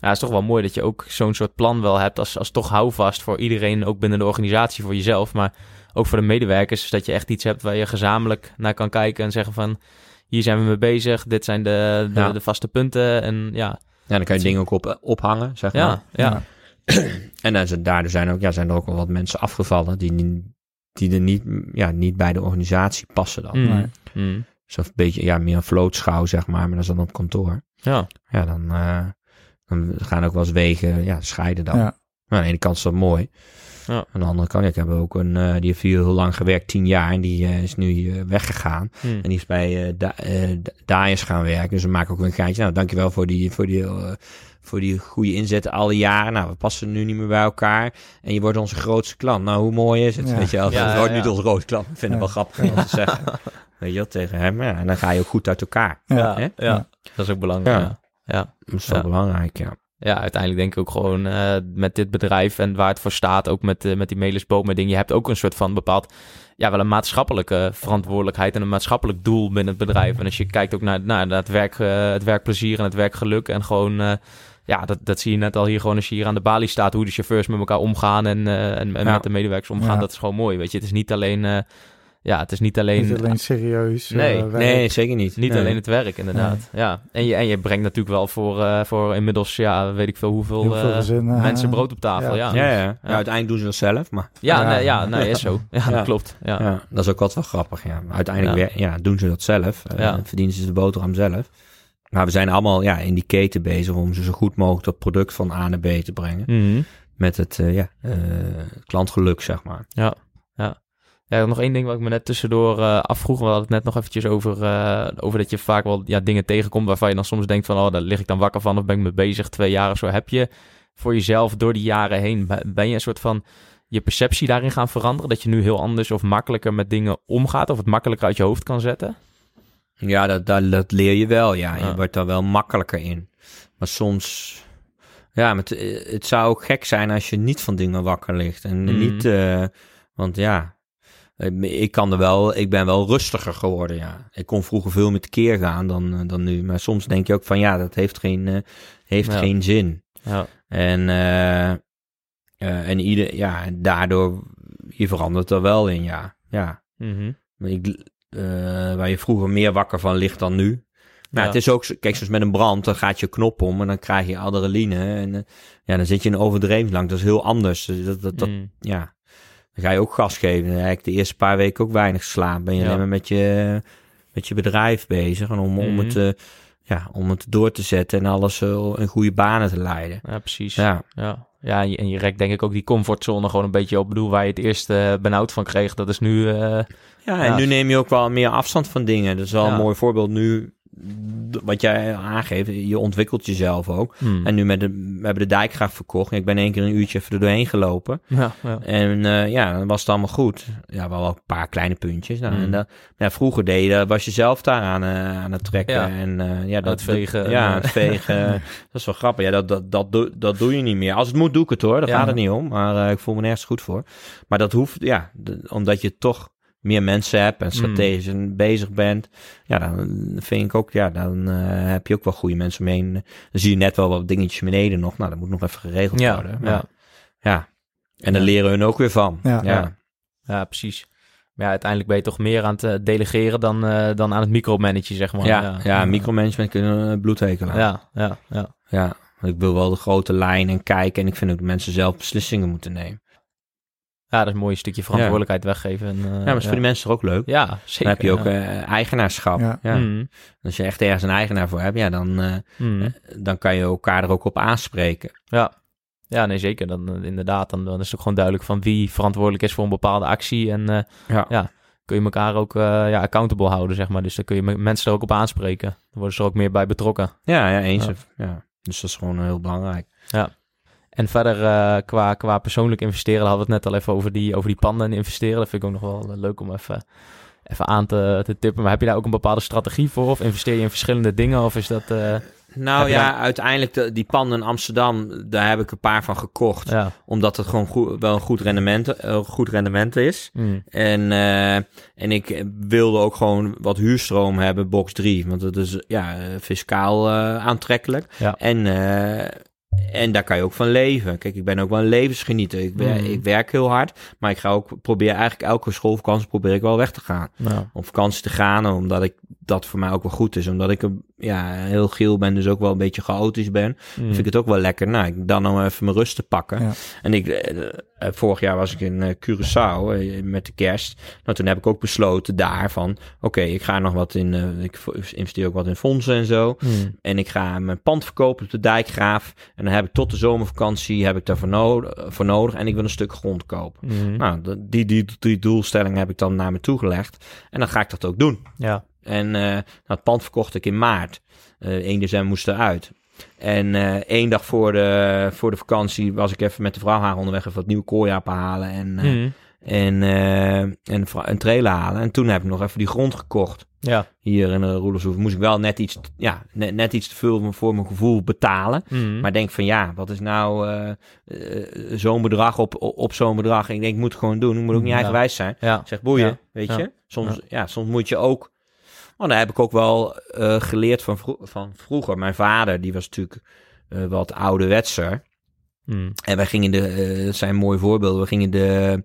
Ja. Ja, het is toch wel mooi dat je ook zo'n soort plan wel hebt als, als toch houvast voor iedereen, ook binnen de organisatie, voor jezelf, maar ook voor de medewerkers. Dus dat je echt iets hebt waar je gezamenlijk naar kan kijken en zeggen van, hier zijn we mee bezig, dit zijn de, de, Ja. de vaste punten en ja, Ja, dan kan je dingen ook op, ophangen, zeg maar. ja, ja. En dan zijn, daardoor zijn, ook, ja, zijn er ook wel wat mensen afgevallen die, die er niet, ja, niet bij de organisatie passen dan. Mm. Nee. Mm. Dus een beetje ja, meer een vlootschouw, zeg maar, maar dat is dan op kantoor. Ja, Ja, dan, eh, dan gaan ook wel eens wegen ja, scheiden dan. Ja. Maar aan de ene kant is dat mooi. Ja. Aan de andere kant, ja, ik heb ook een, eh, die heeft hier heel lang gewerkt, tien jaar, en die eh, is nu eh, weggegaan. Mm. En die is bij eh Da- Da- Daiers gaan werken. Dus we maken ook een geintje. Nou, dankjewel voor die, voor die, eh, voor die goede inzet alle jaren. Nou, we passen nu niet meer bij elkaar. En je wordt onze grootste klant. Nou, hoe mooi is het? Ja. Weet je wel, Ja, wordt ja. niet onze grootste klant. Ik vind het Ja. wel grappig om te zeggen. Weet je wel, tegen hem. Ja, en dan ga je ook goed uit elkaar. Ja. ja, Hè? ja. Ja. dat is ook belangrijk. Ja. Dat is wel Ja. belangrijk, ja. ja, uiteindelijk denk ik ook gewoon eh, met dit bedrijf en waar het voor staat, ook met, eh, met die Melisboom met dingen. Je hebt ook een soort van bepaald, ja, wel een maatschappelijke verantwoordelijkheid en een maatschappelijk doel binnen het bedrijf. En als je kijkt ook naar, naar, het, werk, eh, het werkplezier en het werkgeluk en gewoon, ja, dat, dat zie je net al hier gewoon als je hier aan de balie staat, hoe de chauffeurs met elkaar omgaan en, en, en Ja. met de medewerkers omgaan. Ja. Dat is gewoon mooi, weet je. Het is niet alleen, ja, het is niet alleen... Niet alleen serieus. eh, Nee, werk. Nee, zeker niet. Niet Nee. alleen het werk, inderdaad. Ja. En, je, en je brengt natuurlijk wel voor, eh, voor inmiddels, ja, weet ik veel hoeveel, Heel veel eh, gezinnen. mensen eh, brood op tafel. Ja, Ja, ja. ja. ja. uiteindelijk doen ze dat zelf, maar Ja, Ja. nee, ja, nee, is zo. Ja, Ja. dat klopt. Ja. ja. dat is ook wat wel grappig. Ja. Maar uiteindelijk Ja. wer- ja, doen ze dat zelf. Eh, Ja. Verdienen ze de boterham zelf. Maar we zijn allemaal ja, in die keten bezig om ze zo goed mogelijk dat product van A naar B te brengen. Mhm. Met het eh, ja, eh, klantgeluk, zeg maar. Ja, ja. Nog één ding wat ik me net tussendoor eh, afvroeg. We hadden het net nog eventjes over, eh, over dat je vaak wel ja, dingen tegenkomt waarvan je dan soms denkt van, oh, daar lig ik dan wakker van of ben ik mee bezig twee jaar of zo. Heb je voor jezelf door die jaren heen, be- ben je een soort van je perceptie daarin gaan veranderen? Dat je nu heel anders of makkelijker met dingen omgaat of het makkelijker uit je hoofd kan zetten? Ja, dat, dat, dat leer je wel. Ja, je Ja. wordt daar wel makkelijker in. Maar soms... Ja, maar het, eh, het zou ook gek zijn als je niet van dingen wakker ligt. En Mhm. niet... want ja... Ik kan er wel, ik ben wel rustiger geworden, ja. Ik kon vroeger veel meer keer gaan dan, eh, dan nu. Maar soms denk je ook van, ja, dat heeft geen, eh, heeft Ja. geen zin. Ja, En, eh, en ieder, ja, daardoor, je verandert er wel in, ja. Ja. Mhm. Ik, waar je vroeger meer wakker van ligt dan nu. Maar Ja. het is ook, zo- kijk, zoals met een brand, dan gaat je knop om en dan krijg je adrenaline. En ja, dan zit je in overdreven lang. Dat is heel anders. Dus Dat, dat, dat, Mm. ja. Dan ga je ook gas geven. Dan heb ik de eerste paar weken ook weinig geslapen. Ben je Ja. alleen maar met je, met je bedrijf bezig. En om, om, Mhm. het, eh, ja, om het door te zetten en alles eh, in goede banen te leiden. ja precies. Ja. Ja, Ja, en je, en je rekt denk ik ook die comfortzone gewoon een beetje op. Ik bedoel, waar je het eerst eh, benauwd van kreeg, dat is nu... ja en Ja. nu neem je ook wel meer afstand van dingen. Dat is wel Ja. een mooi voorbeeld nu. Wat jij aangeeft, je ontwikkelt jezelf ook. hmm. En nu met de, we hebben de dijkgraaf verkocht. Ik ben één keer een uurtje even er doorheen gelopen. ja, ja. En eh, ja, dan was het allemaal goed. Ja, wel een paar kleine puntjes. Nou, Mm. en dat, ja, vroeger dat- was je zelf daar aan, eh, aan het trekken. Ja. En eh, ja, dat, het vegen dat- ja, eh. het vegen. dat is wel grappig. Ja, dat, dat, dat, doe, dat doe je niet meer. Als het moet, doe ik het hoor. Daar gaat het niet om. Maar eh, ik voel me nergens goed voor. Maar dat hoeft, ja, omdat je toch meer mensen hebt en strategisch en bezig bent. Ja, dan vind ik ook, ja, dan eh, heb je ook wel goede mensen mee. Dan zie je net wel wat dingetjes beneden nog. Nou, dat moet nog even geregeld ja, worden. Maar, ja. ja. En dan Ja. leren hun ook weer van. Ja. ja. Ja, precies. ja, uiteindelijk ben je toch meer aan het eh, delegeren dan, eh, dan aan het micromanagen, zeg maar. ja, ja, micromanagement kunnen een bloedhekel aan. ja, ja, ja. Ja, ik wil wel de grote lijnen kijken en ik vind ook dat mensen zelf beslissingen moeten nemen. Ja, dat is een mooi stukje verantwoordelijkheid weggeven. En, eh, Ja, maar is voor die mensen toch ook leuk? Ja, zeker. Dan heb je ook ja. eh, eigenaarschap. Ja. Ja. Mm, Als je echt ergens een eigenaar voor hebt, ja, dan, eh, mm. dan kan je elkaar er ook op aanspreken. Ja. ja, nee zeker. Dan, eh, inderdaad, dan, dan is het ook gewoon duidelijk van wie verantwoordelijk is voor een bepaalde actie. En eh, Ja. ja, kun je elkaar ook eh, ja, accountable houden, zeg maar. Dus dan kun je me- mensen er ook op aanspreken. Dan worden ze er ook meer bij betrokken. Ja, ja eens. Ja. Ja. Dus dat is gewoon heel belangrijk. En verder eh, qua, qua persoonlijk investeren, hadden we het net al even over die, over die panden en investeren. Dat vind ik ook nog wel eh, leuk om even, even aan te, te tippen. Maar heb je daar ook een bepaalde strategie voor? Of investeer je in verschillende dingen? Of is dat... eh, Nou ja, uiteindelijk de, die panden in Amsterdam, daar heb ik een paar van gekocht. ja. Omdat het gewoon goed, wel een goed rendement, eh, goed rendement is. Mm, En, en ik wilde ook gewoon wat huurstroom hebben, box 3. Want dat is ja, fiscaal aantrekkelijk. Ja. En, en daar kan je ook van leven. Kijk, ik ben ook wel een levensgenieter. Ik, wer- Mm. ik werk heel hard. Maar ik ga ook proberen, eigenlijk elke schoolvakantie probeer ik wel weg te gaan. nou, Op vakantie te gaan, omdat ik dat voor mij ook wel goed is. Omdat ik een- ja, heel geel ben, dus ook wel een beetje chaotisch ben. mm, Vind ik het ook wel lekker. Nou, ik dan om even mijn rust te pakken. Ja. En ik, eh, vorig jaar was ik in eh, Curaçao eh, met de kerst. Nou, toen heb ik ook besloten daar van, oké, ik ga nog wat in, ik investeer ook wat in fondsen en zo. mm, En ik ga mijn pand verkopen op de Dijkgraaf. En dan heb ik tot de zomervakantie heb ik daarvoor no voor nodig. En ik wil een stuk grond kopen. mm. Nou, dat- die, die, die doelstelling heb ik dan naar me toe gelegd. En dan ga ik dat ook doen. ja. En nou, het pand verkocht ik in maart. Eh 1 december moest eruit. En eh één dag voor de, voor de vakantie was ik even met de vrouw haar onderweg even wat nieuwe kooiappen halen. En, eh, Mm, en, eh, en een trailer halen. En toen heb ik nog even die grond gekocht. ja. Hier in de Roelershoef moest ik wel net iets, ja, net, net iets te veel voor mijn gevoel betalen. Mm. Maar denk van ja, wat is nou zo'n bedrag op, op, zo'n bedrag? En ik denk, ik moet het gewoon doen. Ik moet ook niet Ja. eigenwijs zijn. ja. Zeg boeien, Ja. weet je. Soms, ja. soms moet je ook... Want daar heb ik ook wel eh, geleerd van, vro- van vroeger. Mijn vader, die was natuurlijk eh, wat ouderwetser. Mm. En wij gingen de... eh, dat zijn mooie voorbeelden. We gingen de...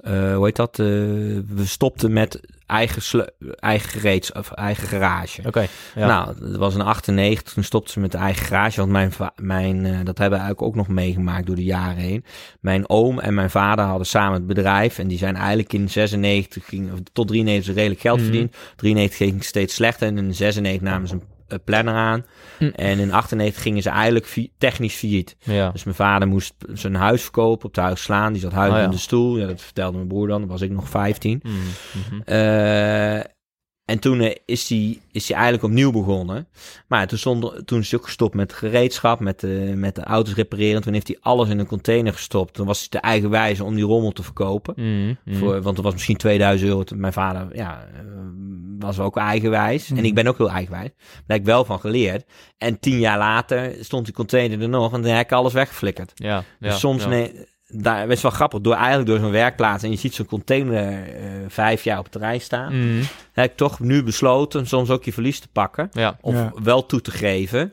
eh, hoe heet dat? eh, we stopten met eigen, eigen gereeds of eigen garage. Oké, ja. Nou, dat was in 98. Toen stopte ze met de eigen garage. Want mijn, mijn eh, dat hebben we eigenlijk ook nog meegemaakt door de jaren heen. Mijn oom en mijn vader hadden samen het bedrijf. En die zijn eigenlijk in 96 ging, of tot 93 redelijk geld Mhm. verdiend. 93 ging steeds slechter. En in 96 namen ze een planner aan. Mm. En in 98 gingen ze eigenlijk fi- technisch failliet. ja. Dus mijn vader moest zijn huis verkopen, op de huis slaan. Die zat huilend Oh ja. in de stoel. Ja, dat vertelde mijn broer dan. Dan was ik nog 15. Mm, mhm. Eh, en toen eh, is hij is hij eigenlijk opnieuw begonnen. Maar toen, stond, toen is hij ook gestopt met gereedschap, met, de met de auto's repareren. Toen heeft hij alles in een container gestopt. Toen was hij te eigenwijze om die rommel te verkopen. Mm, mm. Voor, want het was misschien 2000 euro. Mijn vader ja, eh, was ook eigenwijs. En ik ben ook heel eigenwijs. Daar heb ik wel van geleerd. En tien jaar later stond die container er nog. En dan heb ik alles weggeflikkerd. Ja, Dus ja, soms, ja. nee, daar is wel grappig, door eigenlijk door zo'n werkplaats en je ziet zo'n container eh, vijf jaar op het terrein staan, Mm, heb ik toch nu besloten soms ook je verlies te pakken ja. of Ja. wel toe te geven.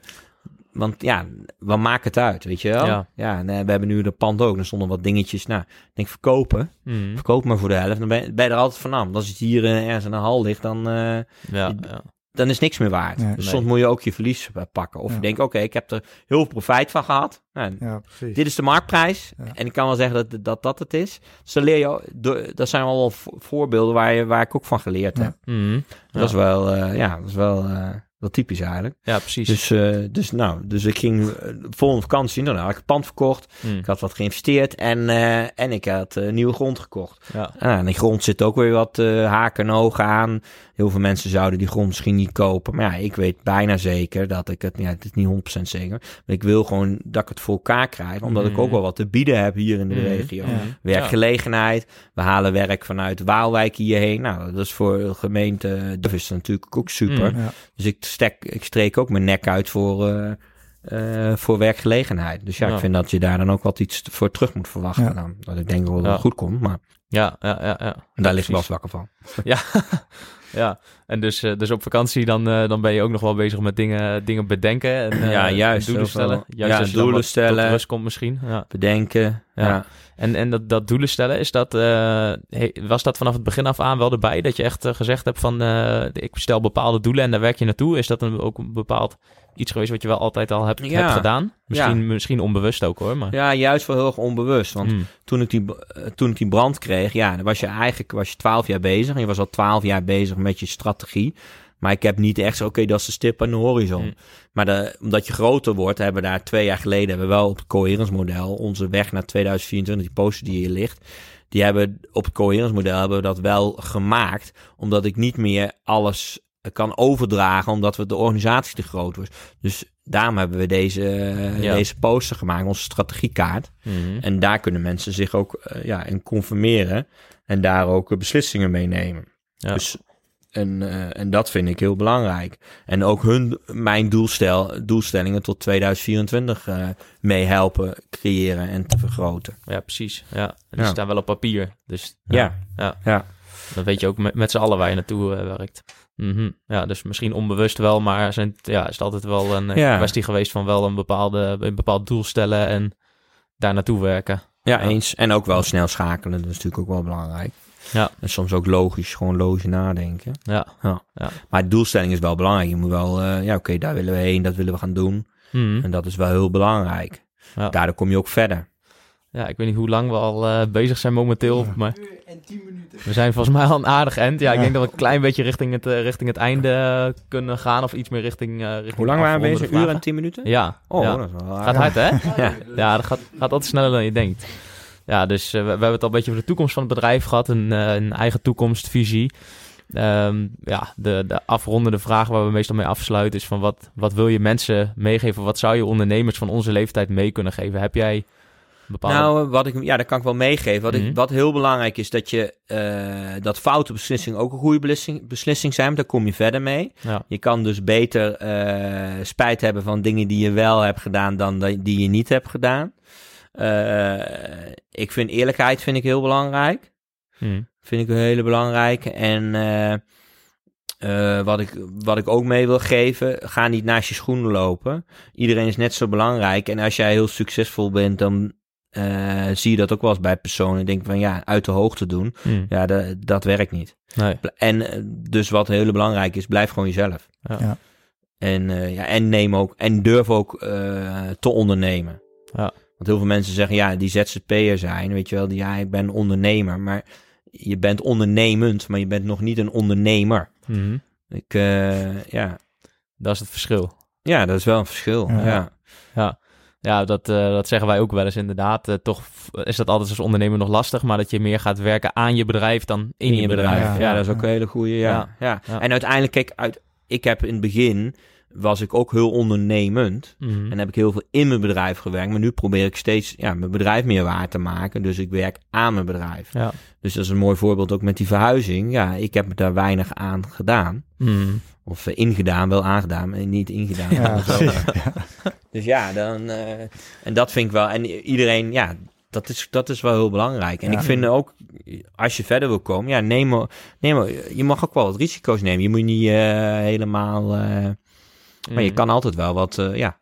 Want ja, wat maakt het uit, weet je wel? Ja. Ja, nee, we hebben nu de pand ook. Er stonden wat dingetjes. Nou, ik denk verkopen. Mm, Verkoop maar voor de helft. Dan ben, je- ben je er altijd vanaf. Als het hier eh, ergens in een hal ligt, dan, eh, ja, ja. Dan is niks meer waard. Nee. dus Nee. soms moet je ook je verlies eh, pakken. Of Ja. je denkt, oké, ik heb er heel veel profijt van gehad. Nou, Ja, precies. dit is de marktprijs. Ja. En ik kan wel zeggen dat dat, dat het is. Dus dan leer je, dat zijn wel vo- voorbeelden waar, je, waar ik ook van geleerd Ja. heb. Mm, Dat is wel, eh, ja, dat is wel, eh, wel typisch eigenlijk. ja, precies. Dus, eh, dus, nou, dus ik ging eh, de volgende vakantie, nou, dan had ik het pand verkocht. Mm, Ik had wat geïnvesteerd en, eh, en ik had nieuwe grond gekocht. ja. Ah, en die grond zit ook weer wat haken en ogen aan. Heel veel mensen zouden die grond misschien niet kopen. Maar ja, ik weet bijna zeker dat ik het... Ja, het is niet 100% zeker. Maar ik wil gewoon dat ik het voor elkaar krijg. Omdat ik Mhm. ook wel wat te bieden heb hier in de Mhm. regio. Ja. Werkgelegenheid. We halen werk vanuit Waalwijk hierheen. Nou, dat is voor de gemeente... Dat is natuurlijk ook super. Ja. Dus ik, stek, ik streek ook mijn nek uit voor... eh, eh, voor werkgelegenheid. Dus ja, Ja. ik vind dat je daar dan ook wat iets voor terug moet verwachten. Ja. Dan. Dat ik denk wel dat het Ja. goed komt, maar Ja, ja, ja, ja. daar ligt wel zwakker van. Ja, ja. En dus, eh, dus op vakantie dan, eh, dan ben je ook nog wel bezig met dingen, dingen bedenken. En, eh, Ja, juist. en Doelen stellen. Juist Ja, doelen stellen. Tot rust komt misschien. Ja. Bedenken. Ja. En, en dat, dat doelen stellen, is dat, eh, was dat vanaf het begin af aan wel erbij? Dat je echt eh, gezegd hebt van, eh, ik stel bepaalde doelen en daar werk je naartoe. Is dat een, ook een bepaald iets geweest wat je wel altijd al hebt, Ja. hebt gedaan? Misschien, Ja. misschien onbewust ook hoor, maar... Ja, juist wel heel erg onbewust. Want Hmm. toen, ik die, toen ik die brand kreeg, ja, dan was je eigenlijk was je 12 jaar bezig. En je was al 12 jaar bezig met je strategie. Maar ik heb niet echt zo, oké, dat is de stip aan de horizon. Hmm. Maar de, omdat je groter wordt, hebben we daar twee jaar geleden hebben we wel op het coherence model onze weg naar 2024, die poster die hier ligt. Die hebben op het coherence model hebben we dat wel gemaakt. Omdat ik niet meer alles kan overdragen, omdat we de organisatie te groot wordt. Dus daarom hebben we deze, Ja. deze poster gemaakt, onze strategiekaart. Mhm. En daar kunnen mensen zich ook eh, ja, in conformeren en daar ook eh, beslissingen mee nemen. Ja. Dus, en, eh, en dat vind ik heel belangrijk. En ook hun, mijn doelstel, doelstellingen tot 2024 eh mee helpen creëren en te vergroten. Ja, precies. Ja. En die Ja. staan wel op papier. Dus Ja, ja. ja. dan weet je ook met, met z'n allen waar je naartoe eh, werkt. Mhm. Ja, dus misschien onbewust wel, maar zijn, ja, is het altijd wel een Ja. kwestie geweest van wel een, bepaalde, een bepaald doel stellen en daar naartout werken. Ja, Ja. eens. En ook wel snel schakelen, dat is natuurlijk ook wel belangrijk. Ja. En soms ook logisch, gewoon logisch nadenken. Ja. Maar doelstelling is wel belangrijk. Je moet wel, eh, ja oké, daar willen we heen, dat willen we gaan doen. Mhm. En dat is wel heel belangrijk. Ja. Daardoor kom je ook verder. ja, ik weet niet hoe lang we al eh, bezig zijn momenteel, Ja. maar En 10 minuten. we zijn volgens mij al een aardig eind. Ja, ik Ja. denk dat we een klein beetje richting het, eh, richting het einde kunnen gaan of iets meer richting, eh richting Hoe lang waren we bezig? Een uur en vragen. tien minuten? Ja. Oh, ja. dat is wel Gaat hard, hè? Ja. Ja, dat gaat, gaat altijd sneller dan je denkt. Ja, dus eh, we, we hebben het al een beetje over de toekomst van het bedrijf gehad. Een, eh, een eigen toekomstvisie. Ehm, ja, de, de afrondende vraag waar we meestal mee afsluiten is van wat, wat wil je mensen meegeven? Wat zou je ondernemers van onze leeftijd mee kunnen geven? Heb jij bepaalde... Nou, wat ik, ja, dat kan ik wel meegeven. Wat, Mhm. ik, wat heel belangrijk is, dat je eh, dat foute beslissingen ook een goede beslissing, beslissing zijn. Daar kom je verder mee. ja. Je kan dus beter eh, spijt hebben van dingen die je wel hebt gedaan dan die die je niet hebt gedaan. Eh, ik vind eerlijkheid vind ik heel belangrijk. Hm. Vind ik een hele belangrijke. En eh, eh, wat, ik, wat ik ook mee wil geven, ga niet naast je schoenen lopen. Iedereen is net zo belangrijk. En als jij heel succesvol bent, dan eh, zie je dat ook wel eens bij personen. Denk van ja, uit de hoogte doen. Hm. Ja, dat, dat werkt niet. Nee. En dus wat heel belangrijk is, blijf gewoon jezelf. Ja. Ja. En, eh, ja, en neem ook, en durf ook eh, te ondernemen. Ja. Want heel veel mensen zeggen, ja, die ZZP'er zijn, weet je wel, die, ja, ik ben ondernemer. Maar je bent ondernemend, maar je bent nog niet een ondernemer. Mhm. Ik, eh, ja. Dat is het verschil. ja, dat is wel een verschil. Ja. Ja. Ja, ja dat, eh, dat zeggen wij ook wel eens inderdaad. Eh, toch f- is dat altijd als ondernemer nog lastig, maar dat je meer gaat werken aan je bedrijf dan in, je bedrijf. Ja, Ja. dat is ook een hele goede. Ja. Ja. Ja. Ja. En uiteindelijk, kijk, uit, ik heb in het begin, was ik ook heel ondernemend. Mhm. En heb ik heel veel in mijn bedrijf gewerkt. Maar nu probeer ik steeds ja, mijn bedrijf meer waar te maken. Dus ik werk aan mijn bedrijf. Ja. Dus dat is een mooi voorbeeld ook met die verhuizing. Ja, ik heb daar weinig aan gedaan. Mhm. Of eh, ingedaan, wel aangedaan, maar niet ingedaan. Ja, Zo. precies. Dus ja, dan, eh, en dat vind ik wel. En iedereen, ja, dat is, dat is wel heel belangrijk. En Ja. ik vind ook, als je verder wil komen, ja, neem, neem, je mag ook wel wat risico's nemen. Je moet niet eh, helemaal, maar je Mhm. kan altijd wel wat, eh, ja,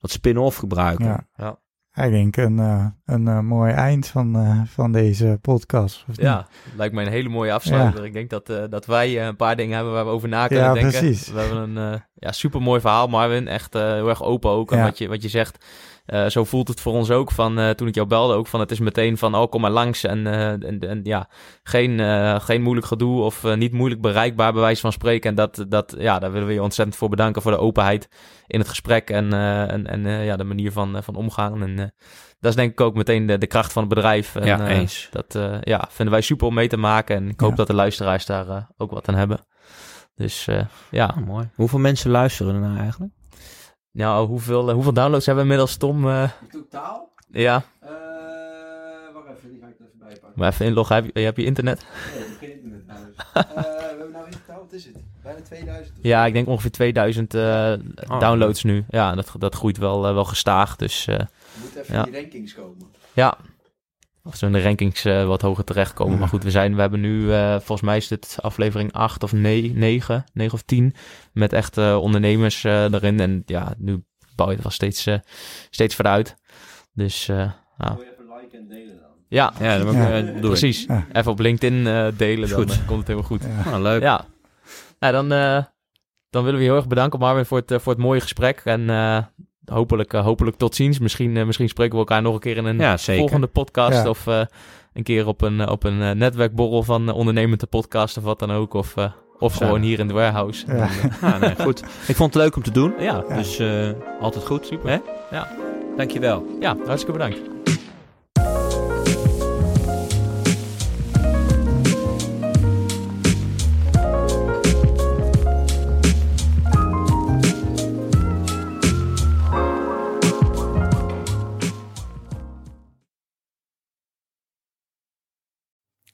wat spin-off gebruiken. Ja. Ja. Ik denk een, eh, een eh, mooi eind van, eh, van deze podcast. niet? Ja, lijkt mij een hele mooie afsluiter. Ik denk dat, eh, dat wij eh, een paar dingen hebben waar we over na kunnen Ja, denken. precies. We hebben een eh ja, super mooi verhaal, Marvin. Echt eh, heel erg open ook. En Ja. wat, je, wat je zegt, eh, zo voelt het voor ons ook. Van, eh, toen ik jou belde ook, van het is meteen van, oh kom maar langs. En, eh, en, en ja, geen, geen moeilijk gedoe of niet moeilijk bereikbaar bij wijze van spreken. En dat, dat, ja, daar willen we je ontzettend voor bedanken voor de openheid in het gesprek. En, en, en ja, de manier van, van omgaan. En dat is denk ik ook meteen de, de kracht van het bedrijf. En, Ja, eens. dat ja, vinden wij super om mee te maken. En ik hoop Ja. dat de luisteraars daar ook wat aan hebben. Dus ja, Ah, mooi. Hoeveel mensen luisteren er nou eigenlijk? Nou, hoeveel, eh, hoeveel downloads hebben we inmiddels, Tom? Eh, Totaal? ja, Eh, wacht even, die ga ik er even bijpakken. maar even inloggen. Heb je, heb je internet? Nee, ik heb geen internet nou dus. We hebben nou in totaal, wat is het? Bijna 2000 of Ja, ik denk ongeveer 2000 eh, Oh, downloads nu. Ja, dat, dat groeit wel, wel gestaag. Dus We moeten even Ja. in die rankings komen. ja, als we in de rankings eh, wat hoger terechtkomen. Maar goed, we, zijn, we hebben nu, eh, volgens mij is dit aflevering 8 of 9, 9, 9 of 10. Met echt eh, ondernemers eh, erin. En ja, nu bouw je het wel steeds, eh, steeds verder uit. Dus eh, ja. Je even liken en delen dan. Ja, Ja, dat Ja. ja. doe ik. precies. Ja. Even op LinkedIn eh, delen, dan Goed. eh, komt het helemaal goed. Ja. Nou, leuk. Ja. Nou, dan, eh, dan willen we je heel erg bedanken, Marvin, voor het, voor het mooie gesprek. En eh, hopelijk, eh, hopelijk tot ziens. Misschien, eh, misschien spreken we elkaar nog een keer in een Ja, volgende podcast. Ja. Of eh, een keer op een, op een netwerkborrel van ondernemende podcast of wat dan ook. Of, eh, of gewoon hier in de warehouse. Ja. Ah, nee, goed. Ik vond het leuk om te doen. ja, Ja. Dus eh, altijd goed. Super. Hè? Ja. Dankjewel. ja, hartstikke bedankt.